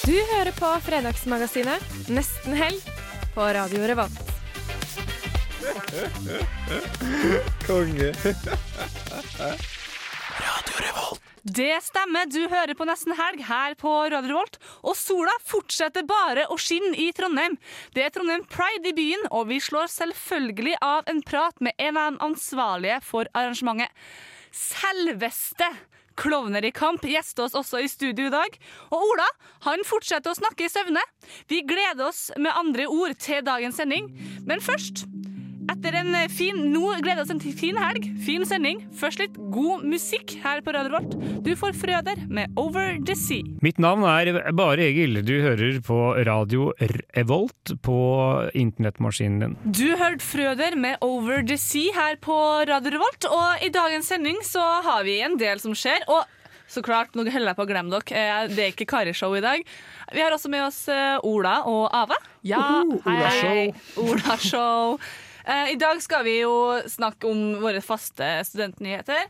Du hører på Fredagsmagasinet Nesten helg på Radio Revolt. Konge. Radio Revolt. Det stemmer, du hører på Nesten Helg her på Radio Revolt. Og sola fortsetter bare å skinne i Trondheim. Det er Trondheim Pride i byen, og vi slår selvfølgelig av en prat med en av de ansvarlige for arrangementet. Selveste Klovner i kamp gjester oss også i studio i dag. Og Ola han fortsetter å snakke i søvne. Vi gleder oss med andre ord til dagens sending. Men først etter en fin Nå gleder vi oss en fin helg, fin sending. Først litt god musikk her på Radio Revolt. Du får Frøder med Over the Sea. Mitt navn er Bare Egil. Du hører på Radio Revolt på internettmaskinen din. Du hørte Frøder med Over the Sea her på Radio Revolt, og i dagens sending så har vi en del som skjer. Og så klart, nå holder jeg på å glemme dere, eh, det er ikke Kari-show i dag. Vi har også med oss eh, Ola og Ava. Ja, hei, hei. Ola-show. Eh, I dag skal vi jo snakke om våre faste studentnyheter.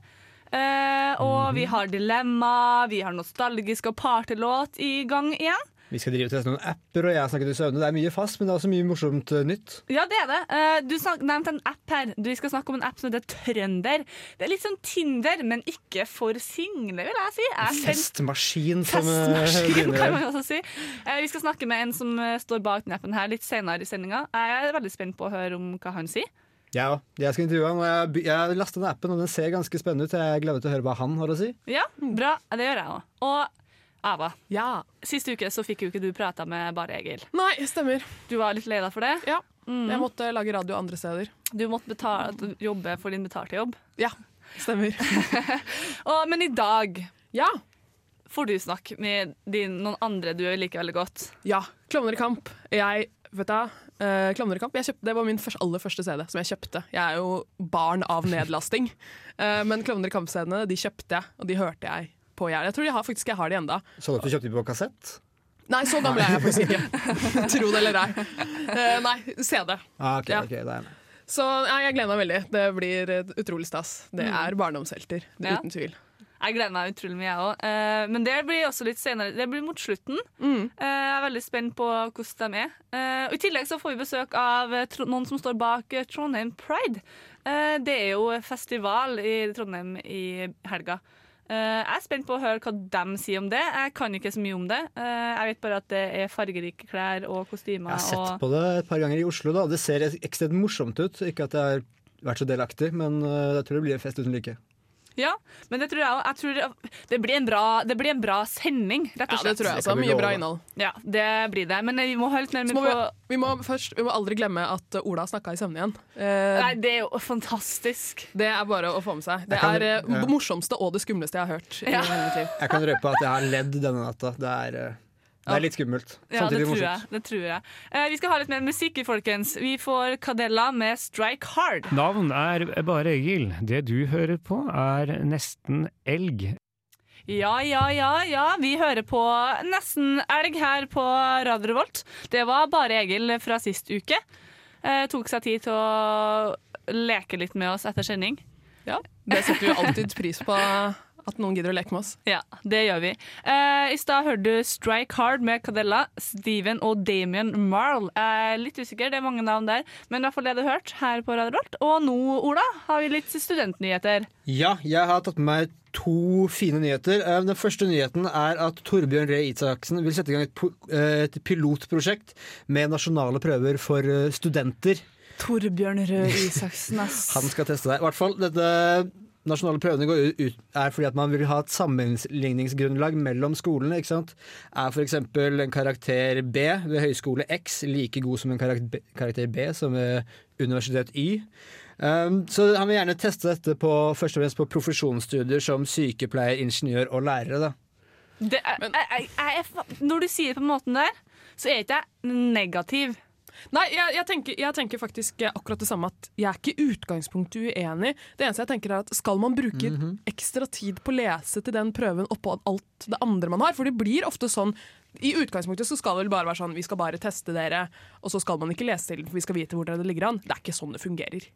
Eh, og vi har dilemma, vi har nostalgisk og partylåt i gang igjen. Vi skal drive og teste noen apper, og jeg snakket i søvne. Det er mye fast, men det er også mye morsomt eh, nytt. Ja, det er det. Eh, Du nevnte en app her. Du skal snakke om en app som heter Trønder. Det er litt sånn Tinder, men ikke for single, vil jeg si. Jeg Festmaskin, som eh, Festmaskin, kan man også si. Vi skal snakke med en som står bak den appen her litt senere i sendinga. Jeg er veldig spent på å høre om hva han sier. Ja. Jeg skal intervjue og jeg, jeg lastet ned appen, og den ser ganske spennende ut. Jeg gleder meg til å høre hva han har å si. Ja, bra. Det gjør jeg òg. Og Ava, Ja. sist uke så fikk jo ikke du prata med bare Egil. Nei, stemmer. Du var litt lei deg for det. Ja. Mm. Jeg måtte lage radio andre steder. Du måtte betale, jobbe for din betalte jobb. Ja, stemmer. Og, men i dag Ja. får du snakke med din, noen andre du liker veldig godt. Ja. Klovner i kamp. Jeg vet du, uh, Klovner i kamp jeg kjøpte, Det var min første, aller første CD som jeg kjøpte. Jeg er jo barn av nedlasting. Eh, men Klovner i kamp-CD-ene de kjøpte jeg, og de hørte jeg på. Jeg, jeg tror jeg har, faktisk jeg har de enda. Så du at du kjøpte de på kassett? Nei, så gammel er jeg faktisk ikke. Tro det eller ei. Uh, nei, CD. Ah, okay, Ja. okay, det er. Så nei, jeg gleder meg veldig. Det blir eh, utrolig stas. Det er barndomshelter, Ja. uten tvil. Jeg gleder meg utrolig mye, jeg òg. men det blir også litt senere. Det blir mot slutten. Mm. Eh, jeg er veldig spent på hvordan de er. Eh, og I tillegg så får vi besøk av eh, noen som står bak eh, Trondheim Pride. Eh, det er jo festival i Trondheim i helga. Eh, jeg er spent på å høre hva de sier om det. Jeg kan ikke så mye om det. Eh, jeg vet bare at det er fargerike klær og kostymer. Jeg har sett og på det et par ganger i Oslo. da Det ser ekstremt morsomt ut. Ikke at jeg har vært så delaktig, men eh, jeg tror det blir en fest uten like. Ja, men det tror jeg òg. Jeg tror det, det, blir en bra, det blir en bra sending, rett og slett. Ja, det tror jeg Det også. Mye bra innhold. Ja, det blir det. Men vi må høre litt mer med må vi, på vi, må først, vi må aldri glemme at uh, Ola snakka i søvne igjen. Eh, Nei, det er jo fantastisk. det er bare å få med seg. Det kan- er eh, ja. det morsomste og det skumleste jeg har hørt i hele mitt liv. Jeg kan røpe at jeg har ledd denne natta. Det er, eh, det er litt skummelt. Ja, det tror jeg. Det tror jeg. Eh, vi skal ha litt mer musikk, folkens. Vi får Cadella med 'Strike Hard'. Navn er Bare Egil. Det du hører på, er Nesten Elg. Ja, ja, ja, ja. Vi hører på Nesten Elg her på Radio Revolt. Det var bare Egil fra sist uke. Eh, tok seg tid til å leke litt med oss etter sending. Ja, Det setter vi alltid pris på at noen gidder å leke med oss. Ja, det gjør vi. Eh, I stad hørte du 'Strike Hard' med Cadella, Steven og Damien Marl. Er litt usikker, det er mange navn der, men i hvert fall det du har hørt her på Radio Rolt. Og nå, Ola, har vi litt studentnyheter. Ja, jeg har tatt med meg to fine nyheter. Eh, Den første nyheten er at Torbjørn Røe Isaksen vil sette i gang et, eh, et pilotprosjekt med nasjonale prøver for eh, studenter. Torbjørn Røe Isaksen, ass. Han skal teste deg. I hvert fall dette nasjonale prøvene går ut, er fordi at man vil ha et sammenligningsgrunnlag mellom skolene. ikke sant? Er f.eks. en karakter B ved høyskole X like god som en karakter B, som ved universitet Y? Um, så han vil gjerne teste dette på, først og fremst på profesjonsstudier som sykepleier, ingeniør og lærere. da. Det er, jeg, jeg, jeg er, når du sier det på den måten der, så er ikke jeg negativ. Nei, jeg, jeg, tenker, jeg tenker faktisk akkurat det samme at jeg er ikke i utgangspunktet uenig. Det eneste jeg tenker er at skal man bruke ekstra tid på å lese til den prøven oppå alt det andre man har? For det blir ofte sånn i utgangspunktet så skal det vel bare være sånn vi skal bare teste dere, og så skal man ikke lese til, for vi skal vite hvor det ligger an. Det er ikke sånn det fungerer.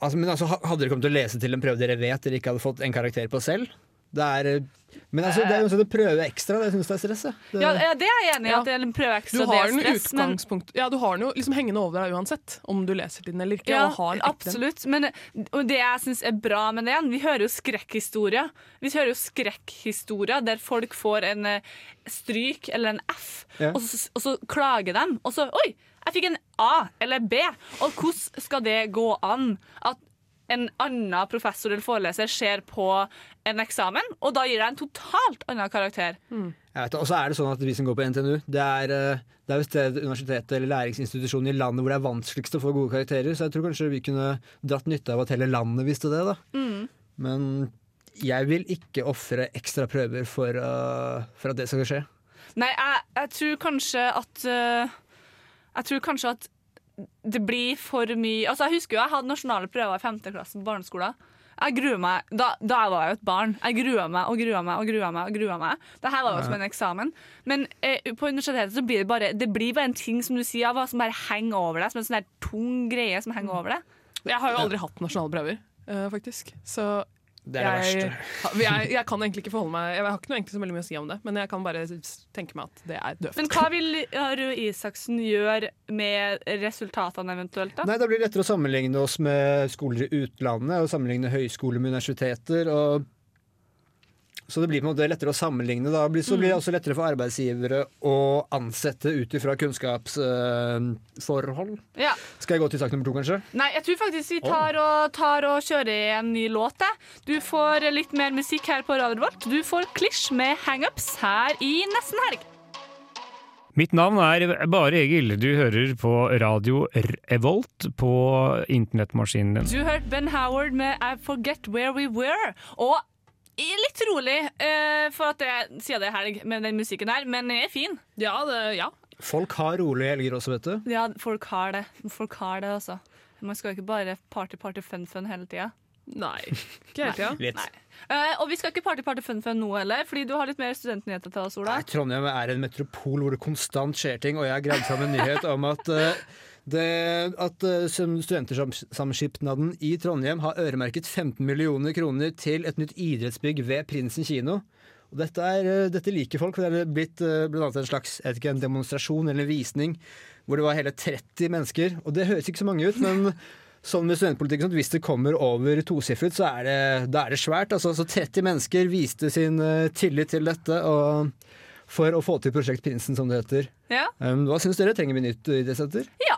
Altså, men altså, Hadde dere kommet til å lese til en prøve dere vet dere ikke hadde fått en karakter på selv? Det er, eh, men altså, det er jo sånn å prøve ekstra. Det syns jeg er stress. Det, Ja, ja, det er jeg enig i. Ja. At det er en prøve Du ekstra, det har er den, stress. Men, utgangspunkt, ja, du har den jo liksom hengende over deg uansett, om du leser den eller ikke. ja, og har absolutt. Men og det jeg syns er bra med det, vi hører jo skrekkhistorier. Vi hører jo skrekkhistorier der folk får en eh, stryk eller en F, Ja. og, så, og så klager de. Og så Oi, jeg fikk en A eller B. Og hvordan skal det gå an at en annen professor eller foreleser ser på en eksamen, og da gir deg en totalt annen karakter? Jeg vet. Og så er det sånn at vi som går på NTNU, det er, jo det visst det universitetet eller læringsinstitusjonen i landet hvor det er vanskeligst å få gode karakterer, så jeg tror kanskje vi kunne dratt nytte av at hele landet visste det. da. Men jeg vil ikke ofre ekstra prøver for, uh, for at det skal skje. Nei, jeg, jeg tror kanskje at uh, Jeg tror kanskje at det blir for mye Altså, Jeg husker jo jeg hadde nasjonale prøver i 5. klasse på barneskolen. Jeg gruer meg, da, da var jeg jo et barn. Jeg grua meg og grua meg og grua meg. og grua meg. Dette var jo som en eksamen. Men eh, på universitetet så blir det bare Det blir bare en ting som du sier, hva, som bare henger over deg. Som en sånn der tung greie som henger over deg. Jeg har jo aldri hatt nasjonale prøver, uh, faktisk. Så Det er det jeg, verste. jeg, jeg kan egentlig ikke forholde meg Jeg har ikke noe egentlig så veldig mye å si om det, men jeg kan bare tenke meg at det er døvt. Men hva vil Røe Isaksen gjøre med resultatene eventuelt? da? Nei, Da blir det lettere å sammenligne oss med skoler i utlandet og sammenligne høyskoler med universiteter. Og så det blir på en måte lettere å sammenligne. Da så blir det også lettere for arbeidsgivere å ansette ut ifra kunnskapsforhold. Ja. Skal jeg gå til sak nummer to, kanskje? Nei, jeg tror faktisk vi tar og, tar og kjører en ny låt. Du får litt mer musikk her på Radio vårt. Du får Klisj med hangups her i nesten helg. Mitt navn er Bare Egil. Du hører på radio Revolt på internettmaskinen din. Du hørte Ben Howard med I Forget Where We Were. Og litt rolig, uh, for at jeg sier det er helg med den musikken her, men den er fin. Ja, det, ja. Folk har rolige helger også, vet du. Ja, folk har det. Folk har det, også. Man skal jo ikke bare party, party, fun, fun hele tida. Nei, ikke hele tida. Litt. Uh, og vi skal ikke party, party, fun, fun nå heller, fordi du har litt mer studentnyheter til oss, Ola. Nei, Trondheim er en metropol hvor det konstant skjer ting, og jeg har gravd fram en nyhet om at eh, det, at eh, Studentersamskipnaden i Trondheim har øremerket 15 millioner kroner til et nytt idrettsbygg ved Prinsen kino. Og dette, er, eh, dette liker folk. for Det er blitt bl.a. blant annet en slags jeg vet ikke, en demonstrasjon eller en visning hvor det var hele 30 mennesker. Og det høres ikke så mange ut, men sånn med studentpolitikk, sånn, at hvis det kommer over tosifret, så er det, da er det svært. Altså, så 30 mennesker viste sin eh, tillit til dette. og for å få til Prosjekt Prinsen, som det heter. Ja. Um, hva syns dere? Trenger vi nytt idrettssenter? Ja.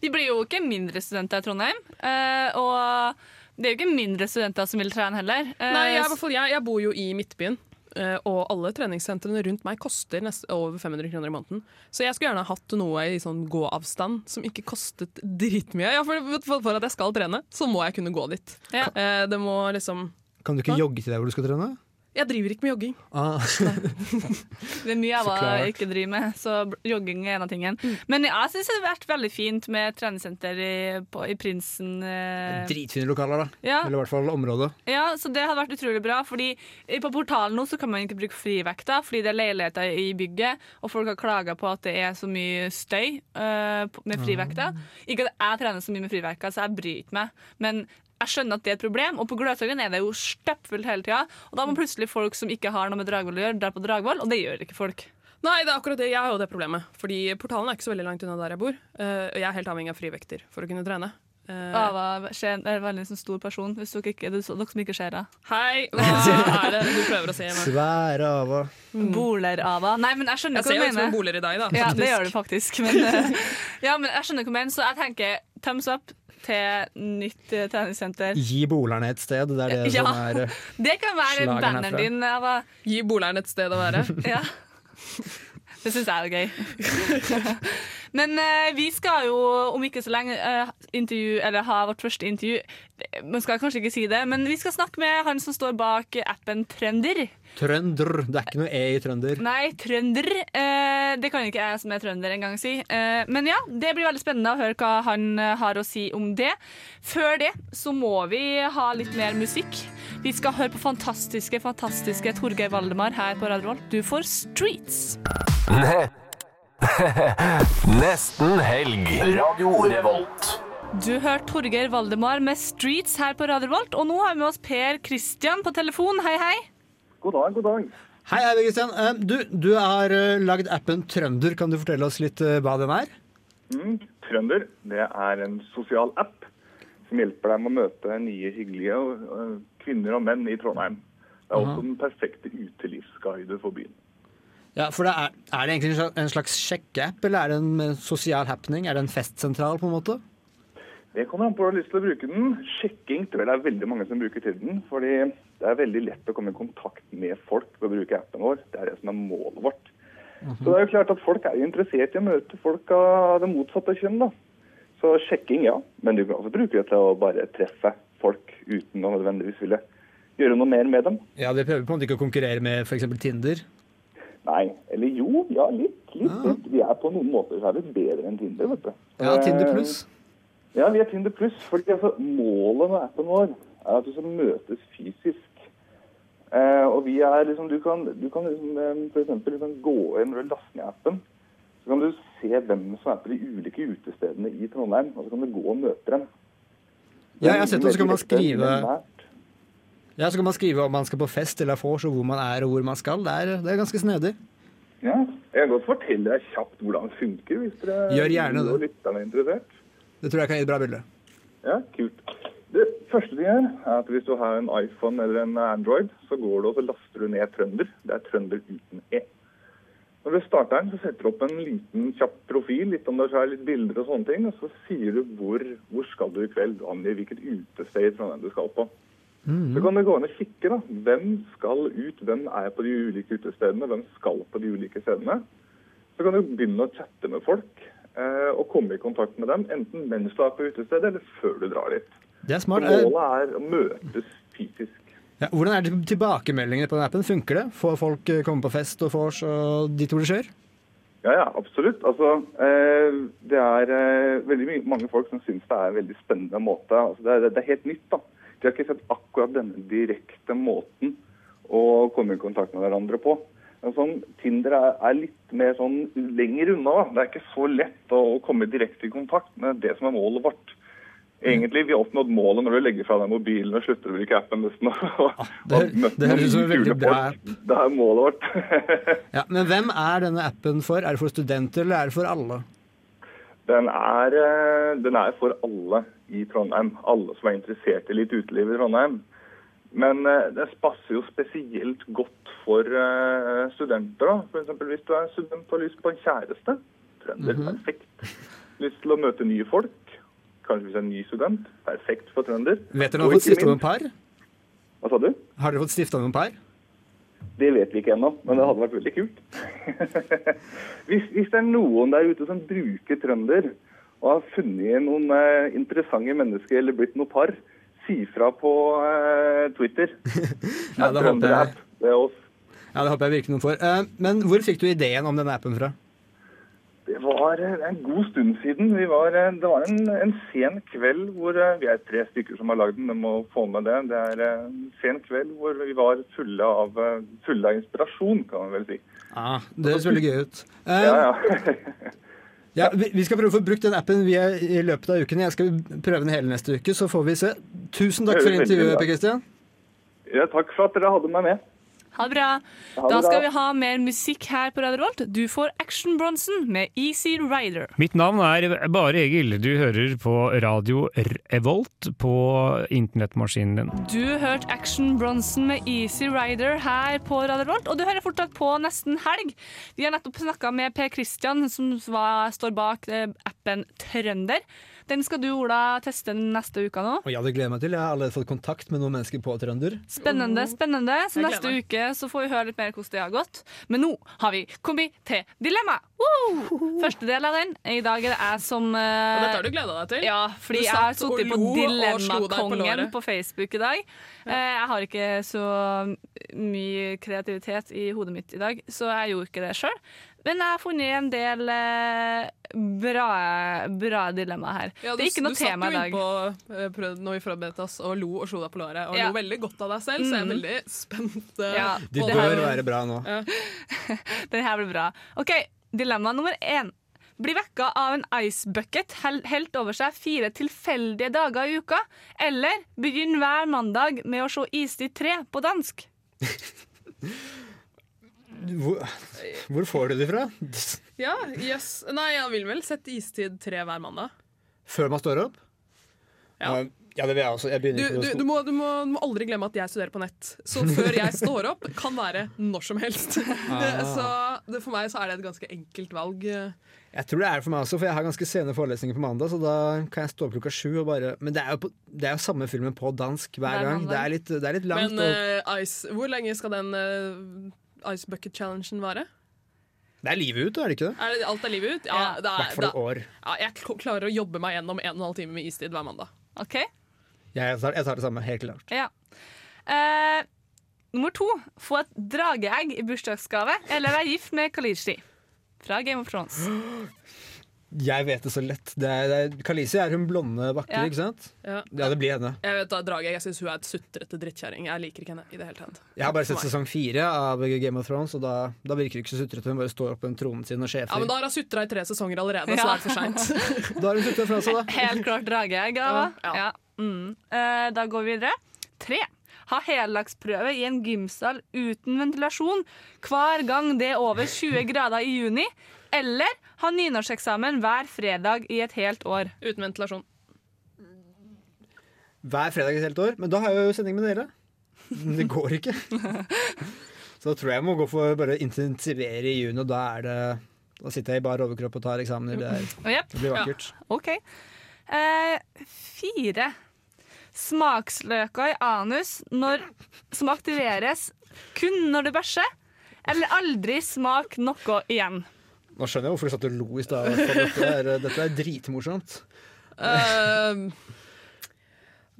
Vi blir jo ikke mindre studenter i Trondheim. eh, og det er jo ikke mindre studenter som vil trene heller. Eh, Nei, jeg, jeg, jeg bor jo i Midtbyen. eh, Og alle treningssentrene rundt meg koster nest, over 500 kroner i måneden. Så jeg skulle gjerne hatt noe i sånn gåavstand som ikke kostet dritmye. Ja, for, for, for at jeg skal trene, så må jeg kunne gå dit. Ja. Eh, Det må liksom Kan du ikke Hva? jogge til deg hvor du skal trene? Jeg driver ikke med jogging. Ah. Det er mye jeg ikke driver med, så jogging er en av tingene. Men jeg syns det har vært veldig fint med treningssenter i, på, i Prinsen. eh, Dritfine lokaler, da. Ja. Eller i hvert fall området. Ja, så det hadde vært utrolig bra. Fordi På portalen nå så kan man ikke bruke frivekta, fordi det er leiligheter i bygget, og folk har klaga på at det er så mye støy eh, med frivekta. Ikke at jeg trener så mye med frivekta, så jeg bryter meg. Men jeg skjønner at det er et problem, og på Gløshaugen er det jo stappfullt hele tida. Og da må plutselig folk som ikke har noe med Dragvoll å gjøre, dra på Dragvoll, og det gjør ikke folk. Nei, det er akkurat det. Jeg har jo det problemet. Fordi portalen er ikke så veldig langt unna der jeg bor. eh, Og jeg er helt avhengig av frivekter for å kunne trene. Eh, Ava Skien er en veldig sånn stor person, hvis dere, ikke, dere som ikke ser henne. Hei, hva er det du prøver å si? Svære Ava. Boler-Ava. Nei, men jeg skjønner Jeg ser hva jo du ut som en boler i deg, da. Ja, det faktisk. gjør du faktisk. Men, eh, ja, men jeg skjønner hva du mener, så jeg tenker thumbs up til nytt eh, treningssenter. Gi bolerne et sted. Det er det Ja. som er eh, Det kan være banneren din, Ava. Gi boleren et sted å være. Ja. Det syns jeg er gøy. Men eh, vi skal jo om ikke så lenge eh, intervju, eller ha vårt første intervju. Man skal kanskje ikke si det, men vi skal snakke med han som står bak appen Trønder. Trønder. Det er ikke noe E i trønder. Nei, trønder. Eh, det kan ikke jeg som er trønder engang si. Eh, men ja, det blir veldig spennende å høre hva han eh, har å si om det. Før det så må vi ha litt mer musikk. Vi skal høre på fantastiske, fantastiske Torgeir Valdemar her på Radio Volt. Du får Streets. Nesten helg. Radio Revolt. Du hørte Torgeir Valdemar med Streets her på Radio Volt, og nå har vi med oss Per Kristian på telefon. Hei, hei. God dag, god dag. Hei, hei, Kristian. Du, du har eh, lagd appen Trønder. Kan du fortelle oss litt eh, hva den er? Mm, Trønder det er en sosial app som hjelper deg med å møte nye, hyggelige kvinner og menn i Trondheim. Det er også den perfekte utelivsguide for byen. Ja, for det er, er det egentlig en slags- sjekkeapp, eller er det en sosial happening? Er det en festsentral, på en måte? Det kommer an på om du har lyst til å bruke den. Sjekking tror jeg det er veldig mange som bruker til den. fordi det er veldig lett å komme i kontakt med folk ved å bruke appen vår. Det er det som er målet vårt. Så det er jo klart at folk er jo interessert i å møte folk av det motsatte kjønn. da. Så sjekking, ja. Men du kan også bruke det til å bare treffe folk uten å nødvendigvis ville gjøre noe mer med dem. Ja, det prøver på en måte ikke å konkurrere med f.eks. Tinder. Nei, eller jo, ja, litt. litt, litt. Vi er på noen måter så er vi bedre enn Tinder, vet du. Ja, Tinder Eh, pluss. Ja, vi er Tinder pluss. fordi altså, Målet med appen vår er at du skal møtes fysisk. Eh, og vi er liksom, Du kan, du kan liksom, eh, for eksempel, liksom gå inn du laster ned appen. Så kan du se hvem som er på de ulike utestedene i Trondheim, og så kan du gå og møte dem. Ja, jeg har sett det, så kan man skrive. Ja, Så kan man skrive om man skal på fest eller vors, og hvor man er og hvor man skal. Det er, det er ganske snedig. Ja, Jeg kan godt fortelle deg kjapt hvordan det funker. hvis dere Gjør gjerne det. og lytterne er interessert. Det tror jeg kan gi et bra bilde. Ja, kult. Det første ting gjør, er at hvis du har en iPhone eller en Android, så går du og så laster du ned Trønder. Det er Trønder uten E. Når du starter den, så setter du opp en liten kjapp profil, litt om deg selv, litt bilder og sånne ting, og så sier du hvor, hvor skal du i kveld, Du angir hvilket utested i Trondheim du skal på. Så kan du gå inn og kikke. da. Hvem skal ut? Hvem er på de ulike utestedene? Hvem skal på de ulike stedene? Så kan du begynne å chatte med folk eh, og komme i kontakt med dem, enten mens du er på utestedet, eller før du drar dit. Det er smart. Målet er å møtes fysisk. Ja, hvordan er tilbakemeldingene på den appen? Funker det? Får folk eh, komme på fest og vors og de to det skjer? Ja, ja, absolutt. Altså, eh, det er eh, veldig mye, mange folk som syns det er en veldig spennende måte. Altså, det, er, det er helt nytt. da. De har ikke sett akkurat denne direkte måten å komme i kontakt med hverandre på. Sånn, Tinder er, er litt mer sånn lenger unna. da. Det er ikke så lett å komme direkte i kontakt med det som er målet vårt. Egentlig, Vi har oppnådd målet når du legger fra deg mobilen og slutter å bruke appen. nesten. og- det hø- og høres ut som en veldig bra app. Det er målet vårt. Ja, Men hvem er denne appen for? Er det for studenter, eller er det for alle? Den er, eh, den er for alle i Trondheim. Alle som er interessert i litt uteliv i Trondheim. Men eh, den passer jo spesielt godt for eh, studenter. da. Eksempel hvis du er student og har lyst på en kjæreste. Trønder, Mhm. perfekt. Lyst til å møte nye folk. Kanskje hvis du er en ny student. Perfekt for trønder. Vet dere om dere har fått stifta noen par? Hva sa du? Har dere fått stifta noen par? Det vet vi ikke ennå, men det hadde vært veldig kult. hvis, hvis det er noen der ute som bruker trønder og har funnet noen eh, interessante mennesker eller blitt noe par, si fra på eh, Twitter. Ja, det håper jeg. det oss. Ja, det håper jeg virkelig noen får. Eh, Men hvor fikk du ideen om denne appen fra? Var en god stund siden. Vi var, eh, det var en, en sen kveld hvor eh, Vi er tre stykker som har lagd den, jeg må få med det. Det er eh, en sen kveld hvor vi var fulle av, fulle av inspirasjon, kan man vel si. Ah, det høres veldig gøy ut. Eh, Ja, ja. Ja, vi, vi skal prøve å få brukt den appen vi er i løpet av uken. Jeg skal prøve den hele neste uke, så får vi se. Tusen takk for intervjuet. Per Kristian. ja, takk for at dere hadde meg med. Ha det bra. Ha det Da skal bra. vi ha mer musikk her på Radio Volt. Du får Action Bronson med Easy Rider. Mitt navn er Bare Egil. Du hører på radio Revolt på internettmaskinen din. Du hørte Action Bronson med Easy Rider her på Radio Volt, og du hører fortsatt på Nesten Helg. Vi har nettopp snakka med Per Christian, som var, står bak eh, appen Trønder. Den skal du, Ola, teste neste uke nå. Og ja, det gleder jeg meg til. Jeg har allerede fått kontakt med noen mennesker på Trønder. Spennende, spennende. Så Jeg neste uke så får vi høre litt mer hvordan det har gått. Men nå har vi kommet til dilemma. Woo! Første del av den. I dag er det jeg som Og eh, dette har du gleda deg til? Ja, fordi jeg har og sittet på Dilemmakongen og på på Facebook i dag. Eh, Jeg har ikke så mye kreativitet i hodet mitt i dag, så jeg gjorde ikke det sjøl. Men jeg har funnet en del eh, bra, bra dilemmaer her. Ja, det er ikke noe tema i dag. Du satt jo innpå eh, når vi forberedte oss og lo og slo deg på låret, og Ja. lo veldig godt av deg selv, så jeg er Mhm. veldig spent. eh, Ja, De bør her. være bra nå. Den her blir bra. Ok, Dilemma nummer én. Bli vekka av en ice bucket helt over seg fire tilfeldige dager i uka. Eller begynn hver mandag med å se Istid 3 på dansk. Hvor, hvor får du det fra? Ja, yes. Nei, jeg vil vel sette Istid 3 hver mandag. Før man står opp? Ja. Ja, det vil jeg også. Jeg Du, du, du, må, du, må, du må aldri glemme at jeg studerer på nett. Så før jeg står opp, kan være når som helst. Ah. Så det, for meg så er det et ganske enkelt valg. Jeg tror det er det for meg også, for jeg har ganske sene forelesninger på mandag. Så da kan jeg stå opp klokka sju og bare Men det er jo, på, det er jo samme filmen på dansk hver gang. Det er litt, det er litt langt. Men eh, ice, hvor lenge skal den eh, Ice Bucket Challengen vare? det er livet ut, er det ikke det? Er det alt er livet ut? Ja, Ja. det er, hvert fall et år. ja, jeg klarer å jobbe meg gjennom en og en halv time med istid hver mandag. OK? Jeg tar, jeg tar det samme, helt klart. Ja. Uh, nummer to. Få et drageegg i bursdagsgave, eller være gift med Kalishi. Fra Game of Thrones. Jeg vet det så lett. Det er, det er, Kalisi er hun blonde vakre, Ja. ikke sant? Ja. Ja, det blir henne. Jeg vet da, Drage, jeg syns hun er et sutrete drittkjerring. Jeg liker ikke henne i det hele tatt. Jeg har bare sett sesong fire av Game of Thrones, og da, da virker hun ikke så sutrete. Hun bare står opp på tronen sin og sjefer. Ja, men Da har hun sutra i tre sesonger allerede, så Ja. da er for seint. Da har hun sutra fra seg, da. Helt klart drage. Ava. Ja, ja. Ja. Mm. Eh, da går vi videre. Tre. Ha heldagsprøve i en gymsal uten ventilasjon hver gang det er over 20 grader i juni. Eller ha nynorskeksamen hver fredag i et helt år. Uten ventilasjon. Hver fredag i et helt år. Men da har jeg jo sending med dere. Men det går ikke. Så da tror jeg jeg må gå for bare intensivere i juni, og da er det Da sitter jeg i bar overkropp og tar eksamener. Det, er, yep. det blir vakkert. OK. Eh, fire. Smaksløker i anus når, som aktiveres kun når du bæsjer. Eller aldri smak noe igjen. Nå skjønner jeg hvorfor du satt og lo i stad. Dette, er- dette er dritmorsomt. Uh,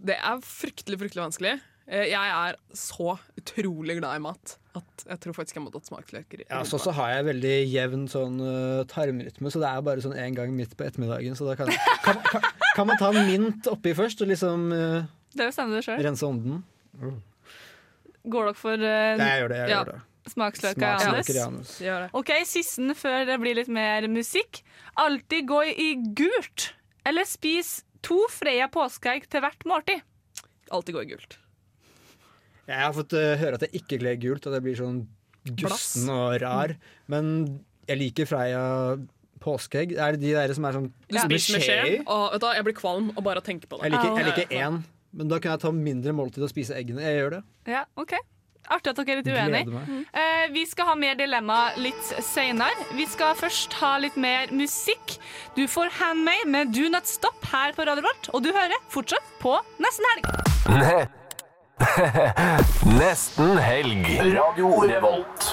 det er fryktelig, fryktelig vanskelig. Eh, jeg er så utrolig glad i mat at jeg tror faktisk jeg må tatt smaksløker. Ja, så, så har jeg veldig jevn sånn uh, tarmrytme, så det er bare sånn én gang midt på ettermiddagen. Så da kan, kan, kan, kan man ta en mint oppi først og liksom uh, rense ånden? Går dere for uh, jeg gjør det. Jeg ja, gjør det. Smaksløker av Janus. OK, sisten før det blir litt mer musikk. Alltid gå i gult. Eller spis to Freia påskeegg til hvert måltid. Alltid gå i gult. Jeg har fått uh, høre at jeg ikke kler gult, at jeg blir sånn gusten og rar. Men jeg liker Freia påskeegg. Er det de der som er sånn Du spiser med skje, i? jeg blir kvalm og bare av å tenke på det. Jeg liker, jeg liker én, men da kan jeg ta mindre måltid og spise eggene. Jeg gjør det. Ja, OK. Artig at dere er litt uenige. Gleder. Eh, vi skal ha mer dilemma litt seinere. Vi skal først ha litt mer musikk. Du får Handmade med Do Not Stop her på Radio Vårt, og du hører fortsatt på Nesten Helg. Nesten helg. Radio Revolt.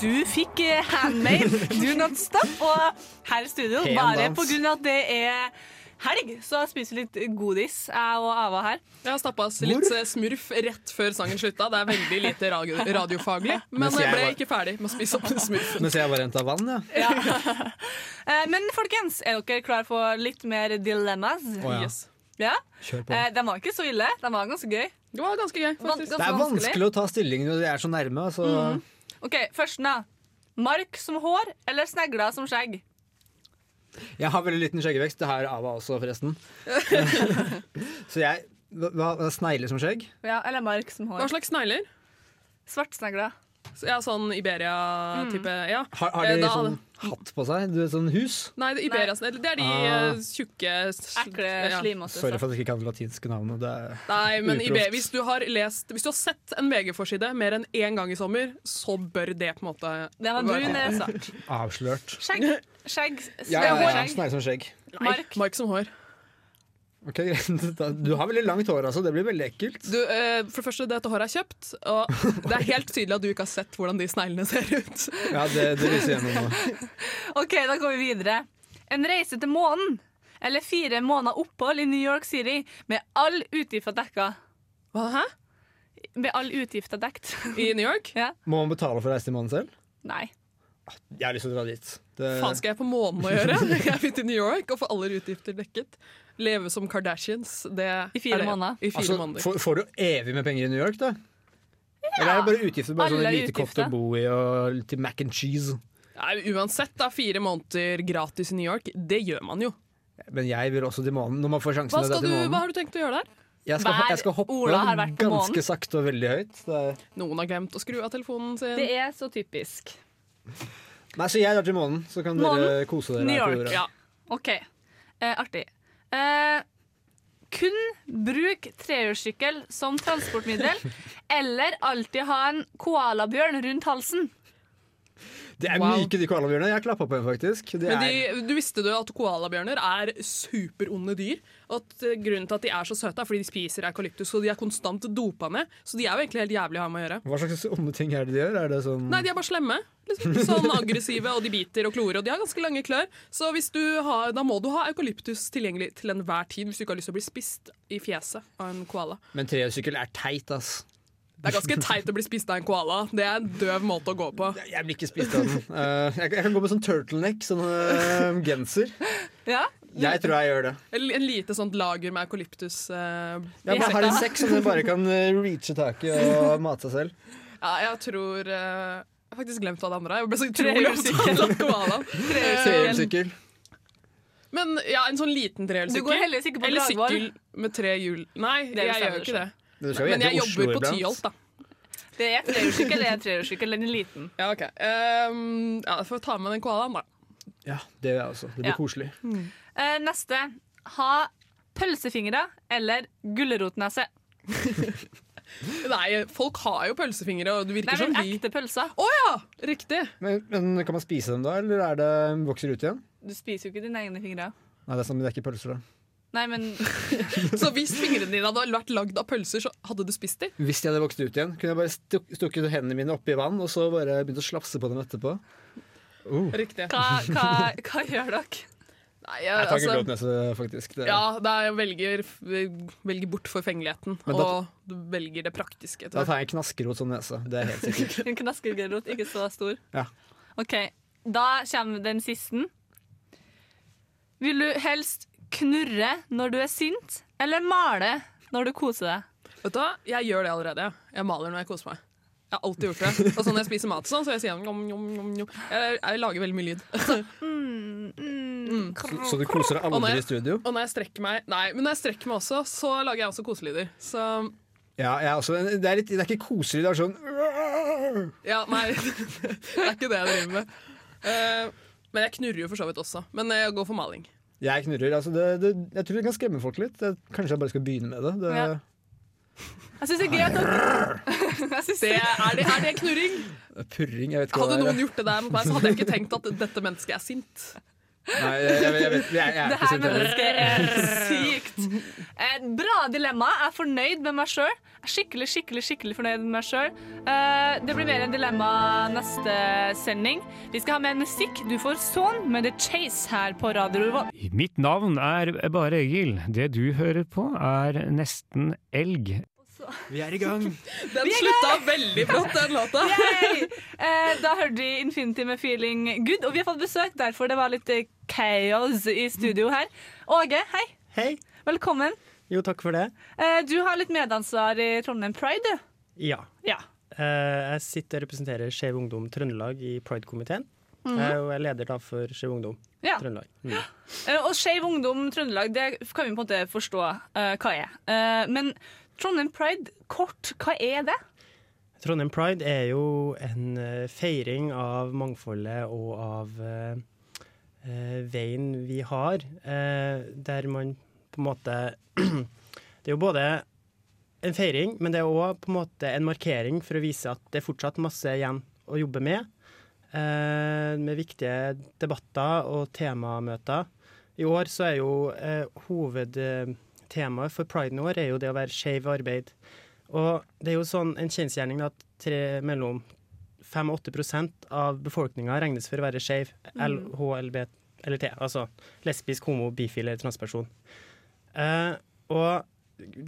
Du fikk eh, Handmade, Do Not Stop, og her i studio, bare på grunn av at det er helg, så spiser vi litt godis, jeg og Ava her. Jeg har stappa oss litt Hvor? smurf rett før sangen slutta. Det er veldig lite radio radiofaglig, men jeg jeg ble var- ikke ferdig med å spise opp smurfen. Mens jeg bare henta vann, ja. ja. men folkens, er dere klare for litt mer dilemmas? Oh, ja. Yes. Ja? Kjør på. Eh, de var ikke så ille, Den var ganske gøy. Det var ganske gøy, Van- faktisk. Det er vanskelig å ta stilling når de er så nærme. Altså. Ok, først da. Mark som hår, eller snegler som skjegg? Jeg har veldig liten skjeggevekst. Det har Ava også, forresten. så jeg hva, hva, Snegler som skjegg? Ja, eller mark som Hva slags snegler? Svartsnegler. Så Ja, sånn Iberia-type. Ja. Har, har Eh, de da- sånn hatt på seg? Du vet, sånn hus? Nei, det er Iberia, nei. Det er de Ah. eh, tjukke s- Ekle, ja. slimete. Sorry for at jeg ikke kan det latinske navnet. Det er Nei, men Iberia, hvis du har lest Hvis du har sett en VG-forside mer enn én gang i sommer, så bør det på en måte Det var brun, er avslørt. Skjegg. Skjegg. Ja, ja, ja, Snegler, som skjegg. Mark. Mark som hår. Ok, Du har veldig langt hår, altså. Det blir veldig ekkelt. Du, eh, for det første, dette håret er kjøpt, og det er helt tydelig at du ikke har sett hvordan de sneglene ser ut. Ja, det, det viser gjennom nå. OK, da går vi videre. En reise til månen. Eller fire måneder opphold i New York City med all utgifter dekka. Hva, hæ? Med all utgifter dekt. I New York? ja. Må man betale for å reise til månen selv? Nei. Jeg har lyst til å dra dit. Det, faen skal jeg på månen å gjøre? Jeg vil til New York og få alle utgifter dekket. Leve som Kardashians. Det I fire er det. måneder. I fire altså, måneder. får, får du evig med penger i New York, da? Eller er det bare utgifter? Bare sånn alle et lite kofte å bo i og til mac and cheese? Nei, uansett, da, fire måneder gratis i New York, det gjør man jo. Men jeg vil også til månen. Når man får sjansen Hva, du, månen. hva har du tenkt å gjøre der? Jeg skal, Hver jeg skal hoppe ganske sakte og veldig høyt. Det er... Noen har glemt å skru av telefonen sin. Det er så typisk. Nei, så jeg drar til månen, så kan Månen, dere kose dere. New York. Ja. OK. Eh, artig. Eh, kun bruk trehjulssykkel som transportmiddel, eller alltid ha en koalabjørn rundt halsen. Det er Wow. myke, de koalabjørnene. Jeg klappa på en, faktisk. Det Men er... de, du visste du at koalabjørner er superonde dyr? Og at eh, Grunnen til at de er så søte, er fordi de spiser eukalyptus, og de er konstant dopa ned. Så de er jo egentlig helt jævlig å ha med å gjøre. Hva slags onde ting er det de gjør? Er det sånn Nei, de er bare slemme. Liksom. Sånn aggressive, og de biter og klorer, og de har ganske lange klør. Så hvis du har, da må du ha eukalyptus tilgjengelig til enhver tid hvis du ikke har lyst til å bli spist i fjeset av en koala. Men trehjulssykkel er teit, ass. Det er ganske teit å bli spist av en koala. Det er en døv måte å gå på. Jeg blir ikke spist av den. Eh, jeg, jeg kan gå med sånn turtleneck, sånn eh, genser. Ja. Jeg tror jeg gjør det. En, lite sånt lager med eukalyptus. Uh, Jeg bare har en sekk som den bare kan eh, reache tak i og mate seg selv. Ja, jeg tror uh, Jeg har faktisk glemt hva det andre er. Jeg ble så utrolig opptatt av. Trehjulssykkel. Men ja, en sånn liten trehjulssykkel. Du går heldigvis ikke på Eller sykkel med tre hjul. Nei, Det jeg gjør jo ikke det. Men du jeg Oslo jobber på. Tyholt, da. Det er trehjulssykkel, det er trehjulssykkel. Den er liten. Ja, ok. Um, ja, jeg får ta med den koalaen, da. Ja, det er det også. Det blir Ja. koselig. Eh, neste. Ha pølsefingre eller gulrotnese. Nei, folk har jo pølsefingre, og det Nei, virker som men ekte pølser. Å ja! Riktig. Men, men kan man spise dem da, eller er det vokser ut igjen? Du spiser jo ikke dine egne fingre. Nei, det er sånn, det er ikke pølser, da. Nei, men Så hvis fingrene dine hadde vært lagd av pølser, så hadde du spist dem? Hvis de hadde vokst ut igjen, kunne jeg bare stukket hendene mine oppi vann og så bare begynt å slafse på dem etterpå. Uh. Riktig. hva, hva, hva gjør dere? Nei, Jeg tar altså, gulrotnese, faktisk. Det, ja, det er jeg velger, velger bort forfengeligheten, Men da- og du velger det praktiske. Da tar jeg en knaskerot som nese. Det er helt sikkert. En knaskerot, ikke så stor. Ja. OK, da kommer den siste. Vil du helst knurre når du er sint, eller male når du koser deg? Vet du hva, jeg gjør det allerede. Jeg maler når jeg koser meg. Jeg har alltid gjort det. Og så når jeg spiser mat, sånn, så jeg sier njom, njom, njom. Jeg, jeg lager veldig mye lyd. Så, så du koser deg Og aldri jeg- i studio? Og når jeg strekker meg Nei, men når jeg strekker meg også, så lager jeg også koselyder. Så Ja, jeg også, det, er litt, det er ikke koselig, det er sånn ja, nei. det er ikke det jeg driver med. Eh, men jeg knurrer jo for så vidt også. Men jeg går for maling. Jeg knurrer. Altså det, det, jeg tror det kan skremme folk litt. Kanskje jeg bare skal begynne med det. det Ja. Jeg syns det er gøy at Det, er, det, er det knurring? Purring, jeg vet ikke Hadde noen er. gjort det der mot meg, så hadde jeg ikke tenkt at dette mennesket er sint. Nei, jeg, jeg, jeg, vet, jeg, jeg er ikke sint heller. mennesket er sykt. Eh, bra dilemma. Jeg er fornøyd med meg sjøl. Skikkelig, skikkelig skikkelig fornøyd med meg sjøl. Eh, det blir mer en dilemma neste sending. Vi skal ha mer musikk. Du får sånn med The Chase her på Radio Revolt. Mitt navn er bare Egil. Det du hører på, er Nesten elg. Vi er i gang. Den slutta veldig brått, den låta. Eh, da hørte vi Infinity med 'Feeling Good', og vi har fått besøk, derfor det var litt kaos chaos i studio her. Åge, hei. Hei. Velkommen. Jo, takk for det. Eh, du har litt medansvar i Trondheim Pride, du. Ja. Ja. Eh, jeg sitter og representerer Skeiv Ungdom Trøndelag i Pride-komiteen. Mm -hmm. og jeg er leder da for Skeiv Ungdom Ja. Trøndelag. Mm. Eh, og Skeiv Ungdom Trøndelag, det kan vi på en måte forstå eh, hva er. Eh, men Trondheim Pride, kort, hva er det? Trondheim Pride er jo en eh, feiring av mangfoldet og av eh, eh, veien vi har, eh, der man på en måte Det er jo både en feiring, men det er òg på en måte en markering for å vise at det er fortsatt masse igjen å jobbe med. Eh, med viktige debatter og temamøter i år så er jo eh, hovedtemaet for priden i år er jo det å være skeiv i arbeid. Og det er jo sånn en kjensgjerning at tre, mellom 5 og 8 av befolkninga regnes for å være skeiv. LHLBT, LHLB eller T, altså lesbisk, homo, bifil eller transperson. Eh, og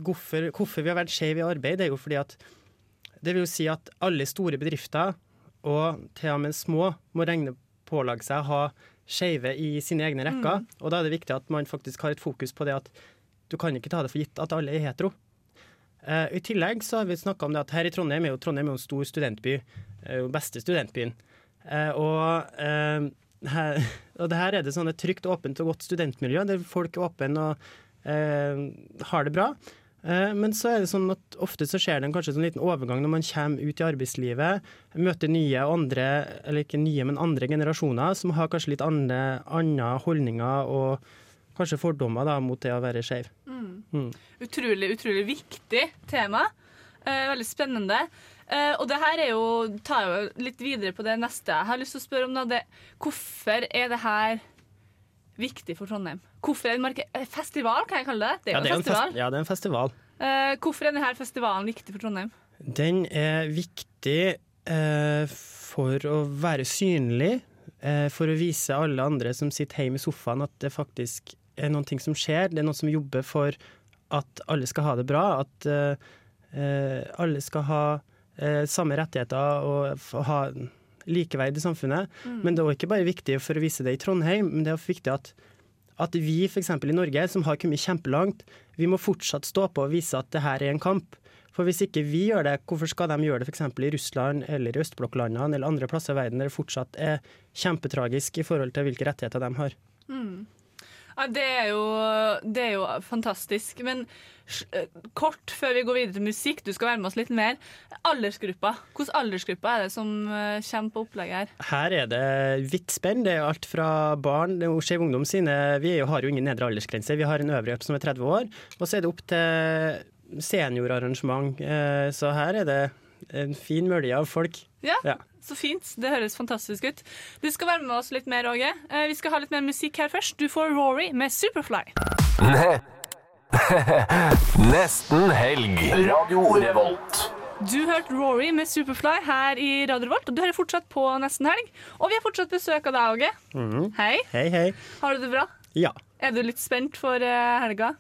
hvorfor, hvorfor vi har vært skeive i arbeid, det er jo fordi at det vil jo si at alle store bedrifter, og til og med små, må regne pålage seg å ha skeive i sine egne rekker. Mm. Og da er det viktig at man faktisk har et fokus på det at du kan ikke ta det for gitt at alle er hetero. Uh, I tillegg så har vi snakka om det at her i Trondheim er jo Trondheim er en stor studentby. er jo beste studentbyen. Uh, og, uh, her, og det her er det sånn et trygt, åpent og godt studentmiljø der folk er åpne og eh, har det bra. Eh, Men så er det sånn at ofte så skjer det en kanskje sånn liten overgang når man kommer ut i arbeidslivet, møter nye og andre, eller ikke nye, men andre generasjoner som har kanskje litt andre, andre holdninger og kanskje fordommer da, mot det å være skeiv. Mm. Mm. Utrolig, utrolig viktig tema. Eh, veldig spennende. Eh, og det her er jo, tar jo litt videre på det neste. Jeg har lyst til å spørre om da, det, hvorfor er det her viktig for Trondheim? Hvorfor er det marke eh, festival, kan jeg kalle det? Det er Ja, det er en en fest- festival. ja, det er en festival. Eh, hvorfor er denne festivalen viktig for Trondheim? Den er viktig eh, for å være synlig, eh, for å vise alle andre som sitter hjemme i sofaen at det faktisk er noen ting som skjer. Det er noen som jobber for at alle skal ha det bra, at eh, alle skal ha uh, samme rettigheter og ha likeverd i samfunnet. Mm. Men det er ikke bare viktig for å vise det i Trondheim, men det er også viktig at at vi f.eks. i Norge, som har kommet kjempelangt, vi må fortsatt stå på og vise at det her er en kamp. For hvis ikke vi gjør det, hvorfor skal de gjøre det f.eks. i Russland eller i østblokklandene eller andre plasser i verden der det fortsatt er kjempetragisk i forhold til hvilke rettigheter de har? Mm. Ja, det, er jo, det er jo fantastisk. Men eh, kort før vi går videre til musikk, du skal være med oss litt mer. Aldersgruppa. Hvilken aldersgruppe er det som eh, kommer på opplegget her? Her er det vidt spenn. Det er alt fra barn er Skeiv Ungdom sine Vi jo, har jo ingen nedre aldersgrense. Vi har en øvre som er 30 år. Og så er det opp til seniorarrangement. Eh, Så her er det en fin mølje av folk. Ja, Ja. Så fint. Det høres fantastisk ut. Du skal være med oss litt mer, Åge. Eh, Vi skal ha litt mer musikk her først. Du får Rory med Superfly. Ne Nesten helg. Radio Revolt. Du hørte Rory med Superfly her i Radio Revolt, og du hører fortsatt på Nesten helg. Og vi har fortsatt besøk av deg, Åge. Mm. Hei. Hei, hei. Har du det bra? Ja. Er du litt spent for eh, helga?